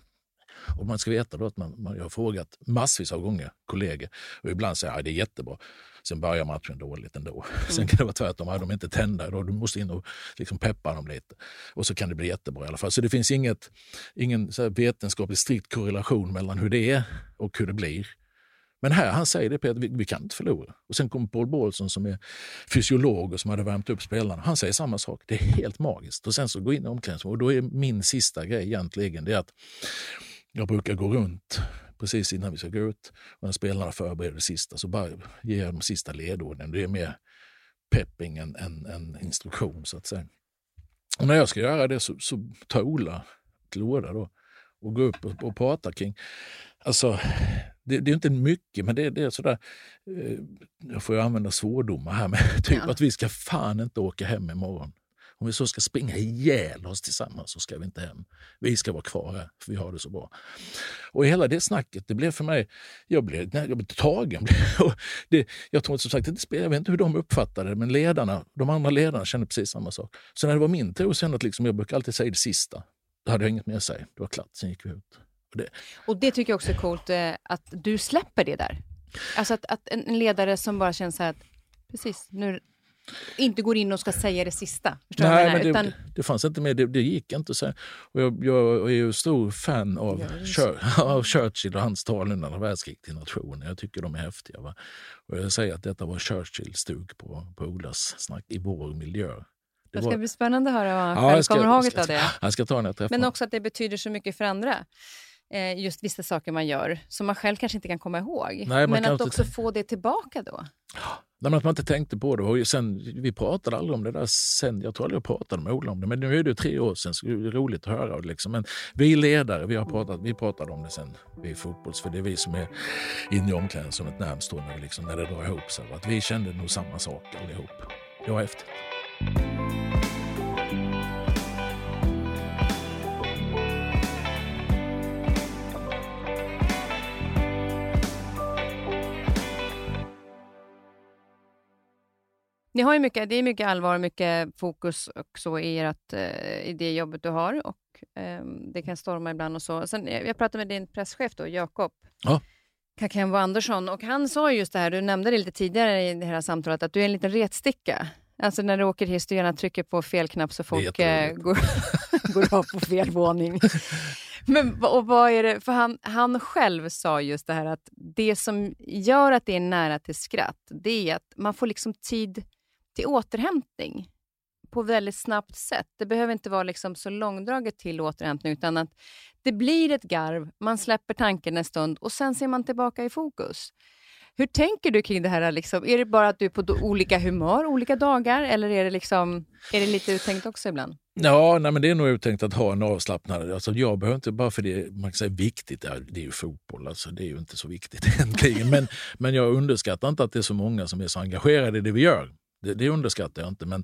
och man ska veta då att man, man, jag har frågat massvis av gånger kollegor och ibland säger jag det är jättebra. Sen börjar matchen dåligt ändå. Mm. Sen kan det vara tvärtom, de är inte tända då, du måste in och liksom peppa dem lite. Och så kan det bli jättebra i alla fall. Så det finns inget, ingen vetenskaplig strikt korrelation mellan hur det är och hur det blir. Men här han säger det Peter, vi, vi kan inte förlora. Och sen kommer Paul Bålsson som är fysiolog och som hade värmt upp spelarna. Han säger samma sak. Det är helt magiskt. Och sen så går in i omklädningsrummet och då är min sista grej egentligen det att jag brukar gå runt precis innan vi ska gå ut och när spelarna förbereder det sista så bara ger jag de sista ledorden. Det är mer pepping än, än, än instruktion så att säga. Och när jag ska göra det så, så tar Ola till orda då och går upp och, och pratar kring Alltså, det, det, är inte mycket, men det, det är sådär... Eh, jag får ju använda svordomar här, men typ ja. att vi ska fan inte åka hem imorgon. Om vi så ska springa ihjäl oss tillsammans så ska vi inte hem. Vi ska vara kvar här, för vi har det så bra. Och hela det snacket, det blev för mig... Jag blev, nej, jag blev tagen. det, jag tror som sagt inte jag vet inte hur de uppfattade det, men ledarna, de andra ledarna kände precis samma sak. Så när det var min tur sen att liksom, jag brukar alltid säga det sista, hade jag inget mer att säga. Det var klart, sen gick vi ut. Och det, och det tycker jag också är coolt, eh, att du släpper det där. Alltså att, att en ledare som bara känner så här att precis, nu, inte går in och ska säga det sista. Nej, men det, Utan... det, fanns inte med. Det, det gick inte. Så. Och jag, jag är ju stor fan av, Chur av Churchill och hans tal under andra världskriget till nationen. Jag tycker de är häftiga. Va? Och jag säger att detta var Churchill stod på, på Olas snack i vår miljö. Det, det ska var... bli spännande att höra vad han ja, själv kommer ihåg av det. Jag ska ta när Men också att det betyder så mycket för andra. Eh, just vissa saker man gör som man själv kanske inte kan komma ihåg. Nej, men att också få det tillbaka då. Nej, att man inte tänkte på det. Och sen, vi pratade aldrig om det där sen. Jag tror aldrig jag pratade med Ola om det. Men nu är det tre år sedan, så det är roligt att höra. Liksom. Men vi ledare, vi har pratat, vi pratade om det sen vi fotbolls. För det är vi som är inne i omklädningsrummet närmst då, när, liksom, när det drar ihop sig. Att vi kände nog samma sak allihop. Det var häftigt. Ni har ju mycket, det är mycket allvar och mycket fokus också i, ert, eh, i det jobbet du har och eh, det kan storma ibland och så. Sen, eh, jag pratade med din presschef då, Jakob ja. Kakembo Andersson och han sa just det här, du nämnde det lite tidigare i det här samtalet, att du är en liten retsticka. Alltså när du åker hiss, du gärna trycker på fel knapp så folk eh, går, går av på fel våning. Men och vad är det, för han, han själv sa just det här att det som gör att det är nära till skratt, det är att man får liksom tid till återhämtning på väldigt snabbt sätt. Det behöver inte vara liksom så långdraget till återhämtning, utan att det blir ett garv, man släpper tanken en stund och sen ser man tillbaka i fokus. Hur tänker du kring det här? Liksom? Är det bara att du är på olika humör olika dagar eller är det, liksom, är det lite uttänkt också ibland? Ja, nej, men det är nog uttänkt att ha en avslappnad... Alltså, jag behöver inte, bara för det man kan säga viktigt, det är ju fotboll, alltså, det är ju inte så viktigt egentligen. Men, men jag underskattar inte att det är så många som är så engagerade i det vi gör. Det, det underskattar jag inte, men,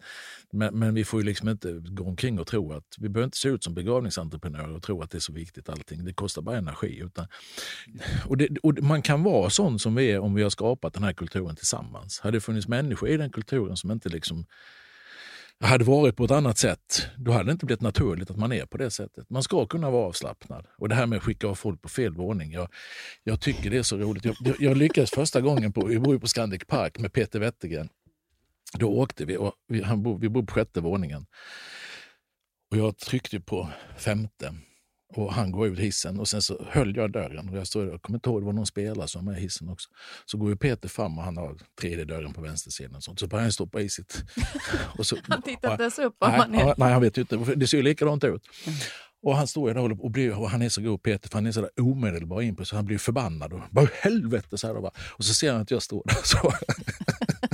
men, men, vi får ju liksom inte gå omkring och tro att vi behöver inte se ut som begravningsentreprenörer och tro att det är så viktigt allting. Det kostar bara energi. Utan, och, det, och man kan vara sån som vi är om vi har skapat den här kulturen tillsammans. Hade det funnits människor i den kulturen som inte liksom hade varit på ett annat sätt, då hade det inte blivit naturligt att man är på det sättet. Man ska kunna vara avslappnad. Och det här med att skicka av folk på fel våning, jag, jag tycker det är så roligt. Jag, jag lyckades första gången, på, vi bor ju på Scandic Park med Peter Wettergren. Då åkte vi, och vi, han bo, vi bodde på sjätte våningen. Och jag tryckte på femte och han går ut hissen och sen så höll jag dörren. Och jag, stod, jag kommer inte ihåg, det var någon spelare som var med i hissen också. Så går ju Peter fram och han har tredje dörren på vänstersidan. Och sånt. Så börjar han stoppa i sitt... Och så, han tittar inte ens upp? Nej, han är... nej, han vet ju inte. Det ser ju likadant ut. Mm. Och han står där och, blir, och han är så god Peter, för han är så där omedelbar in på så han blir förbannad. Och bara helvete! Så här, och, bara, och så ser han att jag står där. Så.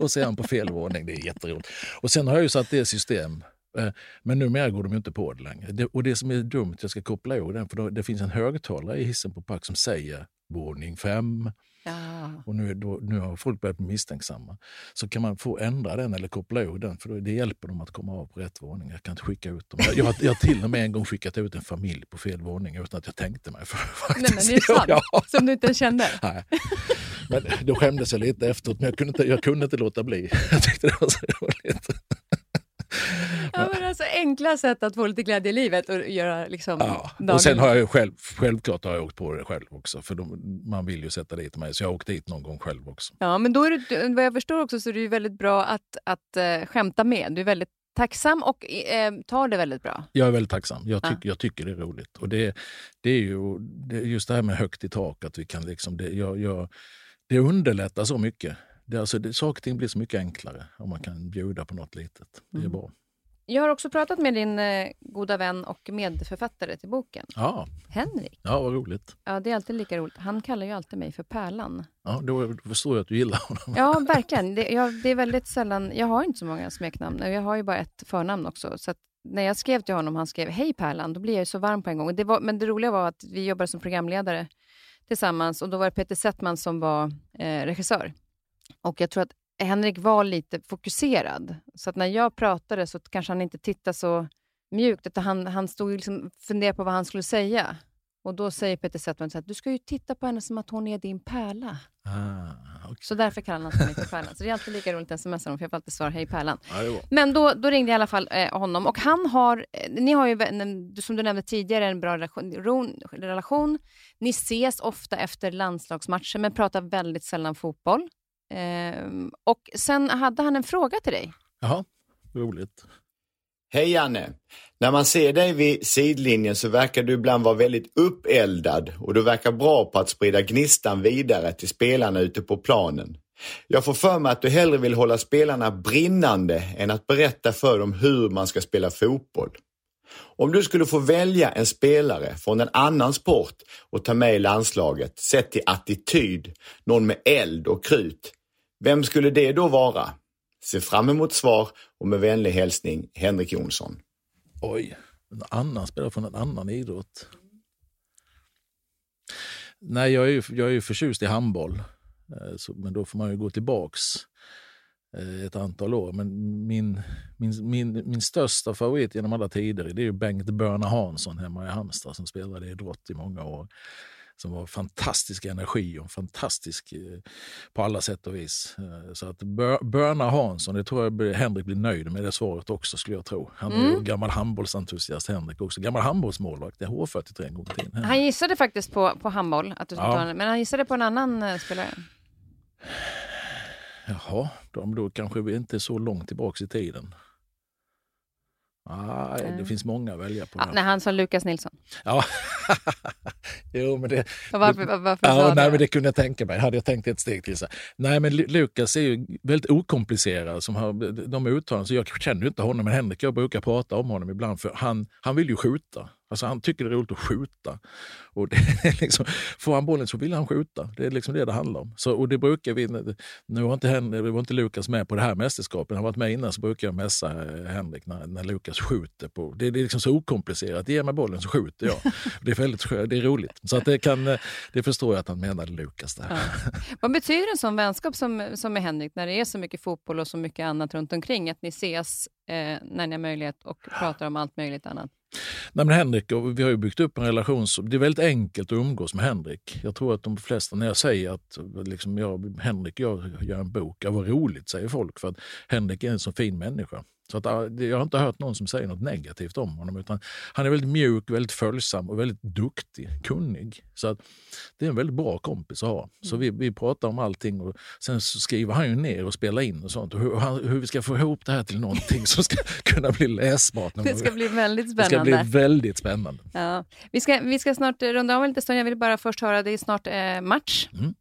och så är han på fel våning. Det är jätteroligt. Och sen har jag ju satt det i system eh, men numera går de ju inte på det längre. Det, och det som är dumt, jag ska koppla ihåg den, för då, det finns en högtalare i hissen på Park som säger våning fem. Ja. Och nu, då, nu har folk börjat bli misstänksamma. Så kan man få ändra den eller koppla ihåg den, för då, det hjälper dem att komma av på rätt våning. Jag kan inte skicka ut dem. Jag, jag, har, jag har till och med en gång skickat ut en familj på fel våning utan att jag tänkte mig för. Faktiskt. Nej, men det är sant. Ja. Som du inte kände? Nej. Men då skämdes jag lite efteråt, men jag kunde inte, jag kunde inte låta bli. Jag tyckte det var så roligt. Ja, men alltså, enkla sätt att få lite glädje i livet och göra liksom Ja. dagen. Och sen har jag ju själv, självklart har jag åkt på det själv också, för de, man vill ju sätta dit mig. Så jag har åkt dit någon gång själv också. Ja, men då är det, vad jag förstår också så är det ju väldigt bra att, att uh, skämta med. Du är väldigt tacksam och eh, tar det väldigt bra. Jag är väldigt tacksam. Jag, tyck, Ja. jag tycker det är roligt. Och det, det är ju det just det här med högt i tak, att vi kan liksom, det, jag, jag, det underlättar så mycket. Det, alltså, det, saker och ting blir så mycket enklare om man kan bjuda på något litet. Det är Mm. bra. Jag har också pratat med din eh, goda vän och medförfattare till boken, Ja, Henrik. ja, vad roligt. Ja, det är alltid lika roligt. Han kallar ju alltid mig för Pärlan. Ja, då förstår jag att du gillar honom. Ja, verkligen. Det, jag, det är väldigt sällan... Jag har inte så många smeknamn. Jag har ju bara ett förnamn också. Så när jag skrev till honom, han skrev Hej Pärlan, då blir jag ju så varm på en gång. Det var, men det roliga var att vi jobbade som programledare tillsammans och då var det Peter Settman som var eh, regissör. Och jag tror att Henrik var lite fokuserad. Så att när jag pratade så kanske han inte tittade så mjukt, utan han, han stod och liksom funderade på vad han skulle säga. Och då säger Peter Settman här, du ska ju titta på henne som att hon är din pärla. Ah, okej. Så därför kallar han sig för Pärlan. Så det är alltid lika roligt att smsa honom, för jag får alltid svara hej Pärlan. Ja. Men då, då ringde jag i alla fall eh, honom och han har, eh, ni har ju, en- som du nämnde tidigare, en bra relation, relation. Ni ses ofta efter landslagsmatcher men pratar väldigt sällan fotboll. Ehm, och sen hade han en fråga till dig. Jaha, roligt. Hej Janne! När man ser dig vid sidlinjen så verkar du ibland vara väldigt uppeldad och du verkar bra på att sprida gnistan vidare till spelarna ute på planen. Jag får för mig att du hellre vill hålla spelarna brinnande än att berätta för dem hur man ska spela fotboll. Om du skulle få välja en spelare från en annan sport och ta med i landslaget, sett till attityd, någon med eld och krut, vem skulle det då vara? Se fram emot svar och med vänlig hälsning Henrik Jonsson. Oj, en annan spelare från en annan idrott. Nej, jag är ju, jag är ju förtjust i handboll. Eh, så, men då får man ju gå tillbaks eh, ett antal år. Men min, min, min, min största favorit genom alla tider det är ju Bengt Börna Hansson hemma i Halmstad som spelade idrott i många år. Som var fantastisk energi och fantastisk eh, på alla sätt och vis. Eh, Så att Bör- Börna Hansson, det tror jag blir- Henrik blir nöjd med det svaret också skulle jag tro. Han är Mm. gammal handbollsentusiast Henrik också. Gammal handbollsmålvakt i H43 en gång i tiden. Han gissade faktiskt på, på handboll, att du Ja. ta men han gissade på en annan eh, spelare. Jaha, då kanske vi inte är så långt tillbaka i tiden. Nej, det Mm. finns många att välja på. Här. nej, han sa Lukas Nilsson. Ja. jo, men det, varför, var- varför ja, sa nej, men det kunde jag tänka mig. Hade jag tänkt ett steg till. Så. Nej, men Lu- Lukas är ju väldigt okomplicerad. Som har, de uttalanden, så jag känner ju inte honom, men Henrik jag brukar prata om honom ibland. För han, han vill ju skjuta. Alltså, han tycker det är roligt att skjuta. Och det är liksom, får han bollen så vill han skjuta. Det är liksom det det handlar om. Så, och det brukar vi, nu var inte, var inte Lukas med på det här mästerskapet, han har varit med innan, så brukar jag messa eh, Henrik när, när Lukas skjuter. På, det, det är liksom så okomplicerat. Ge mig bollen så skjuter jag. Det är, väldigt, det är roligt. Så att det, kan, eh, det förstår jag att han menade Lukas där. Ja. Vad betyder en sån vänskap som, som med Henrik, när det är så mycket fotboll och så mycket annat runt omkring, att ni ses eh, när ni har möjlighet och pratar om allt möjligt annat? Nej, men Henrik, och vi har ju byggt upp en relation. Så det är väldigt enkelt att umgås med Henrik. Jag tror att de flesta, när jag säger att liksom jag, Henrik jag gör en bok, ja, vad roligt säger folk. För att Henrik är en så fin människa. Så att, det- jag har inte hört någon som säger något negativt om honom. Utan han är väldigt mjuk, väldigt följsam och väldigt duktig, kunnig. Så att det är en väldigt bra kompis att ha. Så vi, vi pratar om allting. Och sen skriver han ju ner och spelar in och sånt. Och hur, hur vi ska få ihop det här till någonting som ska kunna bli läsbart. Det ska bli väldigt Det ska spännande. bli väldigt spännande. Ja. Vi, ska, vi ska snart runda av en liten stund. Jag vill bara först höra, det är snart eh, match. Mm.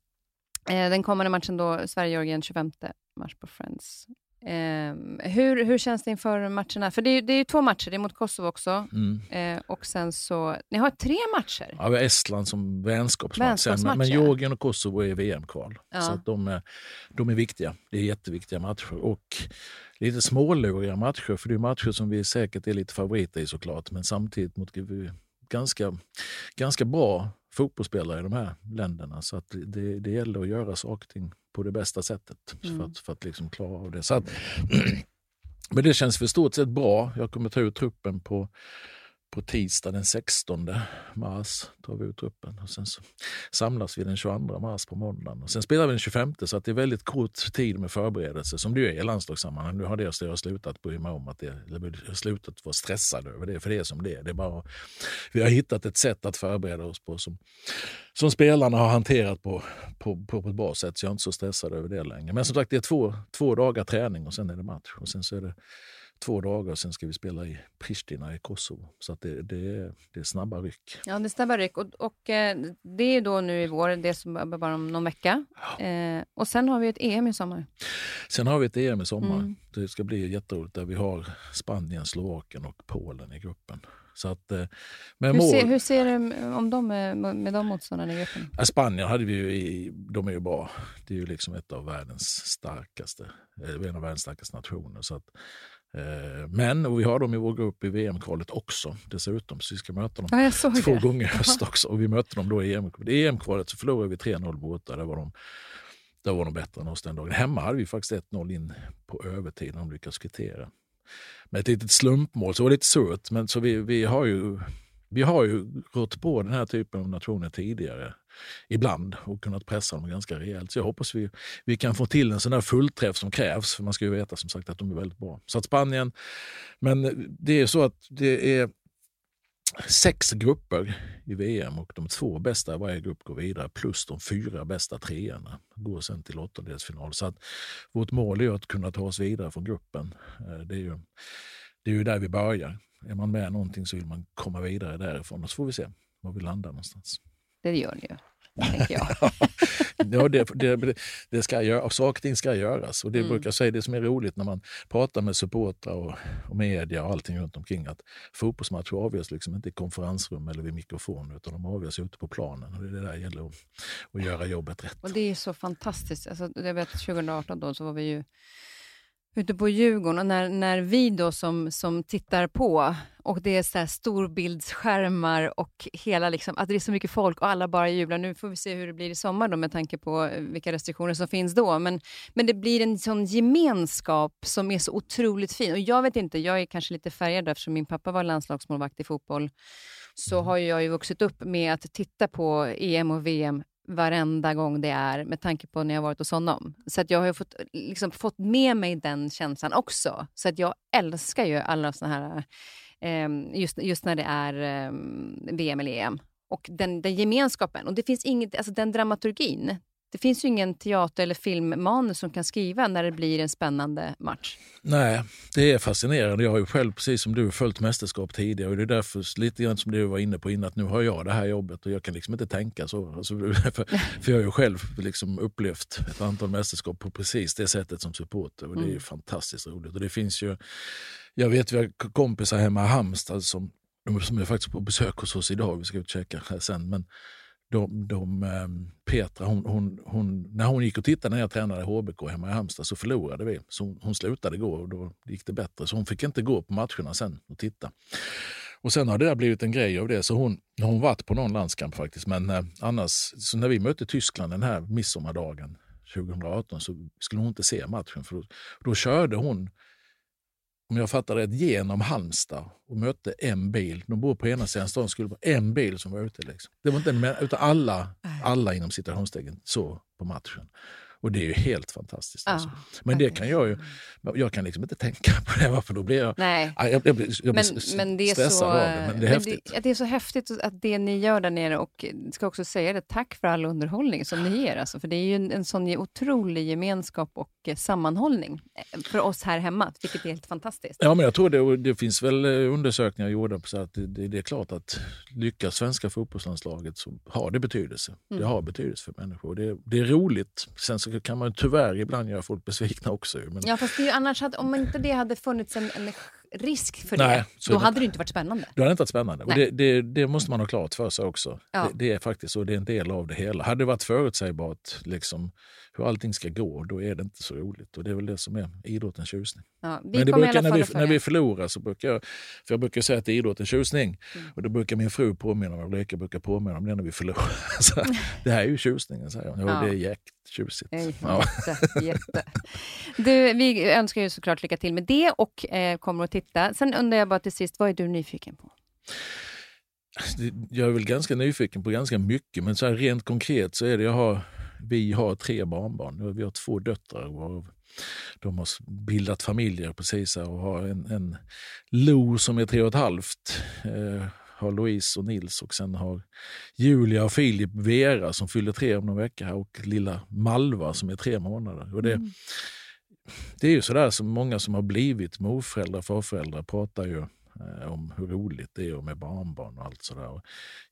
Eh, den kommande matchen då, Sverige-Georgien 25 mars på Friends. Eh, hur, hur känns det inför matcherna? För det är, det är ju två matcher, det är mot Kosovo också. Mm. Eh, och sen så, ni har tre matcher. Ja, vi har Estland som vänskapsmatch, Vänskapsmatch, men, men. Georgien och Kosovo är VM-kval. Ja. Så de, är, de är viktiga. Det är jätteviktiga matcher. Och lite småluriga matcher, för det är matcher som vi säkert är lite favoriter i såklart, men samtidigt mot ganska, ganska bra fotbollsspelare i de här länderna. Så att det, det gäller att göra saker och ting på det bästa sättet Mm. för att, för att liksom klara av det. Så att, men det känns för stort sett bra. Jag kommer ta ut truppen på, på tisdag den 16 mars. tar vi ut truppen. Och sen så samlas vi den 22 mars på måndagen. Och sen spelar vi den 25 så att det är väldigt kort tid med förberedelse som det är i landslagssammanhang. Nu har det jag har slutat bry mig om att det, eller jag har slutat vara stressad över det, för det är som det är. Det är bara, vi har hittat ett sätt att förbereda oss på som, som spelarna har hanterat på, på, på, på ett bra sätt, så jag är inte så stressad över det längre. Men som sagt, det är två, två dagar träning och sen är det match. Och sen så är det två dagar och sen ska vi spela i Pristina i Kosovo. Så att det, det, är, det är snabba ryck. Ja, det är snabba ryck. Och, och eh, det är då nu i vår, det som är bara om någon vecka. Eh, och sen har vi ett EM i sommar. Sen har vi ett EM i sommar. Mm. Det ska bli jätteroligt där vi har Spanien, Slovakien och Polen i gruppen. Så att, eh, med Hur mål, ser, hur ser det om de med, med de motståndarna i gruppen? Ja, Spanien hade vi ju i, de är ju bra. Det är ju liksom ett av världens starkaste, eh, en av världens starkaste nationer. Så att, men och vi har dem i vår grupp i VM-kvalet också dessutom. Så vi ska möta dem Ja, två det. gånger i höst också. Och vi mötte dem då i EM. I EM-kvalet så förlorade vi 3-0 borta. Där var de, där var de bättre än oss den dagen. Hemma hade vi faktiskt 1-0 in på övertid. De lyckades kvittera. Med ett litet slumpmål, så det var lite surt. Men så vi, vi har ju vi har ju gått på den här typen av nationer tidigare ibland och kunnat pressa dem ganska rejält. Så jag hoppas vi, vi kan få till en sån där fullträff som krävs. För man ska ju veta som sagt att de är väldigt bra. Så att Spanien, men det är så att det är sex grupper i VM och de två bästa i varje grupp går vidare plus de fyra bästa treorna går sen till åttondelsfinal. Så att vårt mål är att kunna ta oss vidare från gruppen. Eh, det är ju, det är ju där vi börjar. Är man med någonting så vill man komma vidare därifrån och så får vi se var vi landar någonstans. Det gör ni ju, tänker jag. Ja, det, det, det ska gör, och saker och ting ska göras. Och det Mm. brukar jag säga, det som är roligt när man pratar med supportrar och, och media och allting runt omkring att fotbollsmatcher avgörs liksom inte i konferensrum eller vid mikrofon utan de avgörs ute på planen. Och det är det där gäller att, att göra jobbet rätt. Och det är så fantastiskt. Alltså, jag vet 2018 då så var vi ju ute på Djurgården och när, när vi då som, som tittar på och det är så här storbildsskärmar och hela liksom, att det är så mycket folk och alla bara jublar. Nu får vi se hur det blir i sommar då med tanke på eh, vilka restriktioner som finns då. Men, men det blir en sån gemenskap som är så otroligt fin. Och jag vet inte, jag är kanske lite färgad eftersom min pappa var landslagsmålvakt i fotboll. Så har ju jag ju vuxit upp med att titta på EM och VM varenda gång det är med tanke på när jag varit hos honom. Så att jag har fått, liksom, fått med mig den känslan också. Så att jag älskar ju alla såna här, eh, just, just när det är eh, VM eller EM. Och den, den gemenskapen. Och det finns inget, alltså den dramaturgin. Det finns ju ingen teater eller filmmanus som kan skriva när det blir en spännande match. Nej, det är fascinerande. Jag har ju själv, precis som du, följt mästerskap tidigare. Och det är därför, lite grann som du var inne på innan, att nu har jag det här jobbet och jag kan liksom inte tänka så. Alltså, för, för jag har ju själv liksom upplevt ett antal mästerskap på precis det sättet som supporter. Och det är ju Mm. fantastiskt roligt. Och det finns ju, jag vet vi har kompisar hemma i Halmstad som, som är faktiskt på besök hos oss idag. Vi ska ut och käka sen. Men de, de, ehm, Petra, hon, hon, hon, när hon gick och tittade när jag tränade HBK hemma i Halmstad så förlorade vi. Så hon, hon slutade gå och då gick det bättre. Så hon fick inte gå på matcherna sen och titta. Och sen har det där blivit en grej av det. Så hon har hon varit på någon landskamp faktiskt. Men eh, annars, så när vi mötte Tyskland den här midsommardagen 2018 så skulle hon inte se matchen. För då, då körde hon om jag fattar rätt, genom Halmstad och mötte en bil. De bor på ena sidan stan, skulle vara en bil som var ute. Liksom. Det var inte en, utan alla, alla inom citationstecken så på matchen. Och det är ju helt fantastiskt. Ja, Alltså. Men det kan jag ju, jag kan liksom inte tänka på det, för då blir jag, Nej. jag, jag, jag blir, jag Men, blir s- men det är stressad så, av det. Men det är häftigt. Det, det är så häftigt att det ni gör där nere och jag ska också säga det, tack för all underhållning som ni ger. Alltså, för det är ju en, en sån otrolig gemenskap och eh, sammanhållning eh, för oss här hemma, vilket är helt fantastiskt. Ja, men jag tror det, det finns väl eh, undersökningar gjorda på så att det, det, det är klart att lyckas svenska fotbollslandslaget så har det betydelse. Det Mm. har betydelse för människor. Det, det är roligt. Sen så kan man tyvärr ibland göra folk besvikna också. Men... Ja, fast det ju annars hade, om inte det hade funnits en, en risk för Nej, det, då det- hade det inte varit spännande. Det hade inte varit spännande. Och det, det, det måste man ha klart för sig också. Ja. Det, det är faktiskt så, det är en del av det hela. Hade det varit förutsägbart liksom, hur allting ska gå, då är det inte så roligt. Och det är väl det som är idrottens tjusning. Ja, Men det brukar, när, vi, när vi förlorar så brukar jag, för jag brukar säga att det är idrottens tjusning. Mm. Och då brukar min fru påminna mig, Ulrika brukar påminna om det när vi förlorar. Så, det här är ju tjusningen, säger hon. Ja, Ja. det är jäkt tjusigt. Nej, Ja. Jätte, jätte. Du, vi önskar ju såklart lycka till med det och eh, kommer att titta. Sen undrar jag bara till sist, vad är du nyfiken på? Jag är väl ganska nyfiken på ganska mycket, men så här rent konkret så är det, jag har, vi har tre barnbarn. Vi har två döttrar varav de har bildat familjer precis och har en, en Lo som är tre och ett halvt. Eh, har Louise och Nils och sen har Julia och Filip Vera som fyller tre om någon vecka här och lilla Malva som är tre månader. Och det, det är ju sådär som många som har blivit morföräldrar, farföräldrar pratar ju eh, om hur roligt det är med barnbarn och allt sådär. Och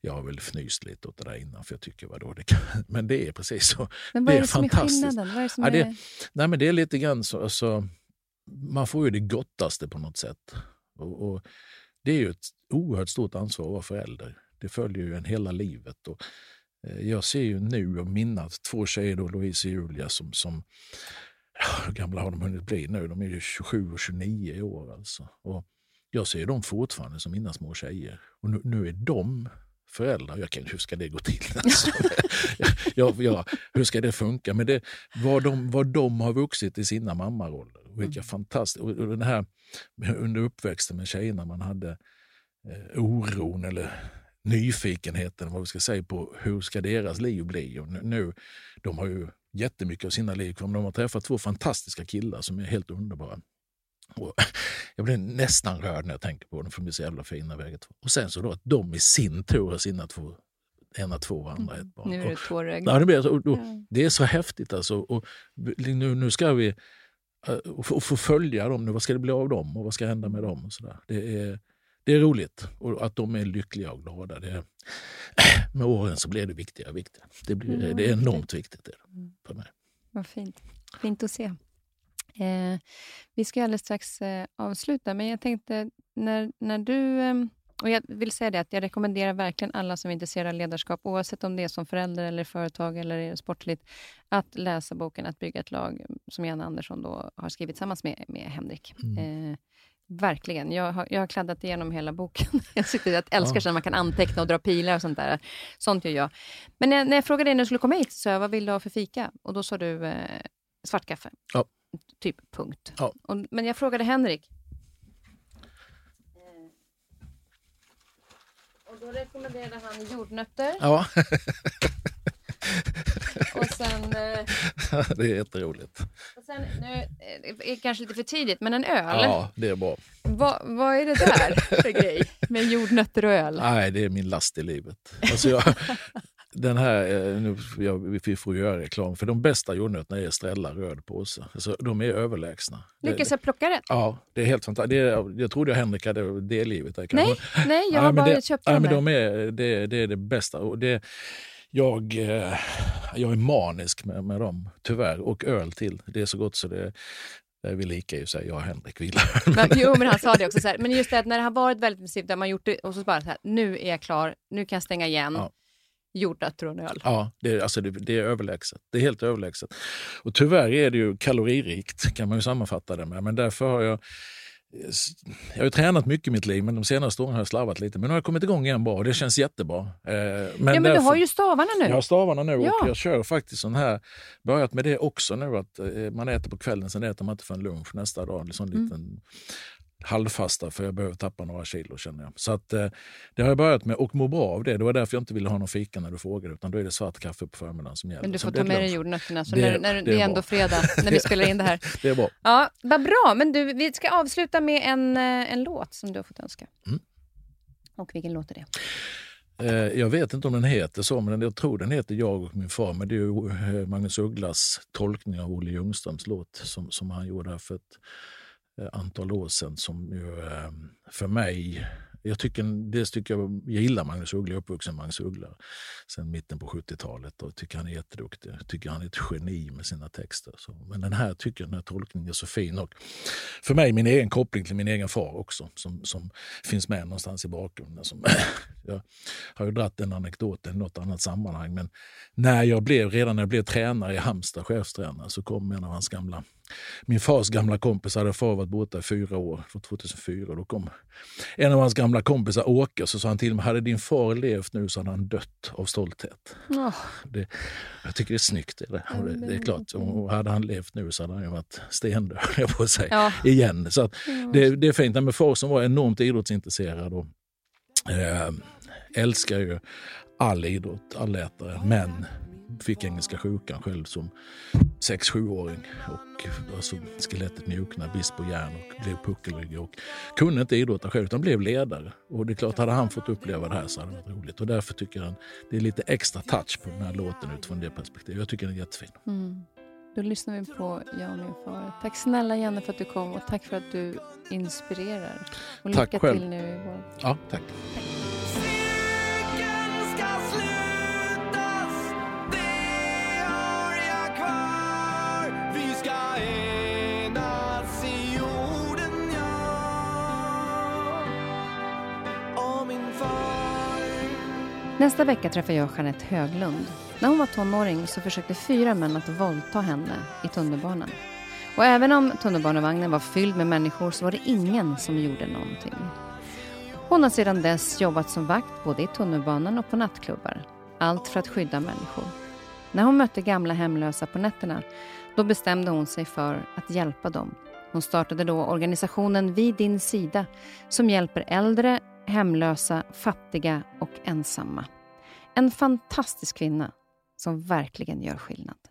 Jag har väl fnyst lite åt det där innan för jag tycker vadå, det kan, men det är precis så. Men vad Det är det som är fantastiskt. skillnaden? Vad är det som Ja, det- är... Nej men det är lite grann så, alltså, man får ju det gottaste på något sätt. Och, och det är ju ett oerhört stort ansvar att vara förälder. Det följer ju en hela livet. Och, eh, jag ser ju nu och mina två tjejer, då, Louise och Julia, som, som ja, hur gamla har de hunnit bli nu? De är ju 27 och 29 i år. Alltså. Och jag ser dem fortfarande som mina små tjejer. Och nu, nu är de föräldrar. Jag kan, hur ska det gå till? Alltså, jag, jag, hur ska det funka? Men det, vad, de, vad de har vuxit i sina mammaroller. Och vilka fantastiskt, och, och den här, under uppväxten med tjejerna, man hade eh, oron eller nyfikenheten vad vi ska säga, på hur ska deras liv bli. Och nu, de har ju jättemycket av sina liv kvar, men de har träffat två fantastiska killar som är helt underbara. Och jag blir nästan rörd när jag tänker på dem, för de är så jävla fina bägge två. Och sen så då att de i sin tur har sina två, ena två och andra ett barn. Nu är du tårögd. Ja, det, blir så, och, och, Ja. det är så häftigt alltså. Och nu, nu ska vi och få, och få följa dem nu. Vad ska det bli av dem och vad ska hända med dem? Och så där. Det, är, det är roligt och att de är lyckliga och glada. Det med åren så blir det viktigare och viktigare. Det, blir, Ja, det är enormt viktigt det det för mig. Vad fint. Fint att se. Eh, vi ska alldeles strax eh, avsluta, men jag tänkte när, när du... Eh, och jag vill säga det att jag rekommenderar verkligen alla som är intresserade av ledarskap, oavsett om det är som förälder eller företag eller sportligt, att läsa boken Att bygga ett lag, som Janne Andersson då har skrivit tillsammans med, med Henrik. Mm. Eh, verkligen. Jag har, jag har kladdat igenom hela boken. Jag sitter, jag älskar Ja. när man kan anteckna och dra pilar och sånt där. Sånt gör jag. Men när, när jag frågade dig när du skulle komma hit, så jag, vad vill du ha för fika? Och då sa du eh, svart kaffe. Ja. Typ, punkt. Ja. Och, men jag frågade Henrik. Och då rekommenderade han jordnötter Ja, och sen, eh, det är jätteroligt. och sen nu eh, det är kanske lite för tidigt, men en öl. Ja, det är bra. Vad, vad är det där för grej med jordnötter och öl? Nej, det är min last i livet. Alltså jag, den här, eh, nu, jag, vi får göra reklam, för de bästa jordnötterna är Estrella röd påse. Alltså, de är överlägsna. Lyckas jag plocka rätt? Ja, det är helt fantastiskt. Är, jag trodde Henrik hade delgivet det. Nej, nej, jag Ja, har men bara det, köpt ja, dem men de är, det, det är det bästa. Och det, jag, eh, jag är manisk med, med dem, tyvärr. Och öl till. Det är så gott så det är vi lika i sig, jag och Henrik. Vi Men, jo, men han sa det också. Så här, men just det att när det har varit väldigt intensivt, där man gjort det och så bara så här, nu är jag klar, nu kan jag stänga igen. Ja. Jordnötter och en öl. Ja, det, alltså det, det är överlägset. Det är helt överlägset. Och tyvärr är det ju kaloririkt, kan man ju sammanfatta det med. Men därför har jag jag har ju tränat mycket i mitt liv, men de senaste åren har jag slarvat lite. Men nu har jag kommit igång igen bra och det känns jättebra. Eh, Men, ja, men därför, du har ju stavarna nu. Jag har stavarna nu Ja. och jag kör faktiskt sån här, börjat med det också nu att eh, man äter på kvällen, sen äter man inte förrän lunch nästa dag. Sån Mm. liten halvfasta för jag behöver tappa några kilo känner jag. Så att, eh, det har jag börjat med och mår bra av det. Det var därför jag inte ville ha någon fika när du frågade utan då är det svart kaffe på förmiddagen som gäller. Men du får ta med dig jordnötterna. Så Det- när, när, det det är är ändå fredag när vi spelar in det här. Det är bra. Ja, vad bra. Men du, vi ska avsluta med en, eh, en låt som du har fått önska. Mm. Och vilken låt är det? Eh, Jag vet inte om den heter så, men jag tror den heter Jag och min far. Men det är eh, Magnus Ugglas tolkning av Olle Ljungströms låt som, som han gjorde för ett Eh, antal år sedan som ju eh, för mig Jag tycker, dels tycker jag, jag gillar Magnus Uggla, jag är uppvuxen med Magnus Uggla sen mitten på 70-talet och tycker han är jätteduktig. Jag tycker han är ett geni med sina texter. Så, men den här tycker jag, den här tolkningen är så fin. Och för mig, min egen koppling till min egen far också, som, som finns med någonstans i bakgrunden. Som, jag har ju dratt den anekdoten i något annat sammanhang, men när jag blev, redan när jag blev tränare i Halmstad, chefstränare, så kom en av hans gamla min fars gamla kompis hade far varit borta i fyra år, från 2004. Då kom en av hans gamla kompisar, Åke, så sa han till mig, hade din far levt nu så hade han dött av stolthet. Oh. Det, jag tycker det är snyggt. Det, det, det är klart, och hade han levt nu så hade han ju varit stendöd, jag på sig, ja. igen. Så det, det är fint. Men far som var enormt idrottsintresserad och eh, älskar ju all idrott, allätare, men fick engelska sjukan själv som 6-7-åring. Och alltså, skelettet mjuknade, brist på järn och blev puckelryggig. Och kunde inte idrotta själv utan blev ledare. Och det är klart, hade han fått uppleva det här så hade det varit roligt. Och därför tycker han det är lite extra touch på den här låten utifrån det perspektivet. Jag tycker den är jättefin. Mm. Då lyssnar vi på Jag och min far. Tack snälla Janne för att du kom och tack för att du inspirerar. Och tack lycka själv. till nu i vår... Ja, tack. tack. Nästa vecka träffar jag Jeanette Höglund. När hon var tonåring så försökte fyra män att våldta henne i tunnelbanan. Och även om tunnelbanevagnen var fylld med människor så var det ingen som gjorde någonting. Hon har sedan dess jobbat som vakt både i tunnelbanan och på nattklubbar. Allt för att skydda människor. När hon mötte gamla hemlösa på nätterna då bestämde hon sig för att hjälpa dem. Hon startade då organisationen Vid din sida som hjälper äldre, hemlösa, fattiga och ensamma. En fantastisk kvinna som verkligen gör skillnad.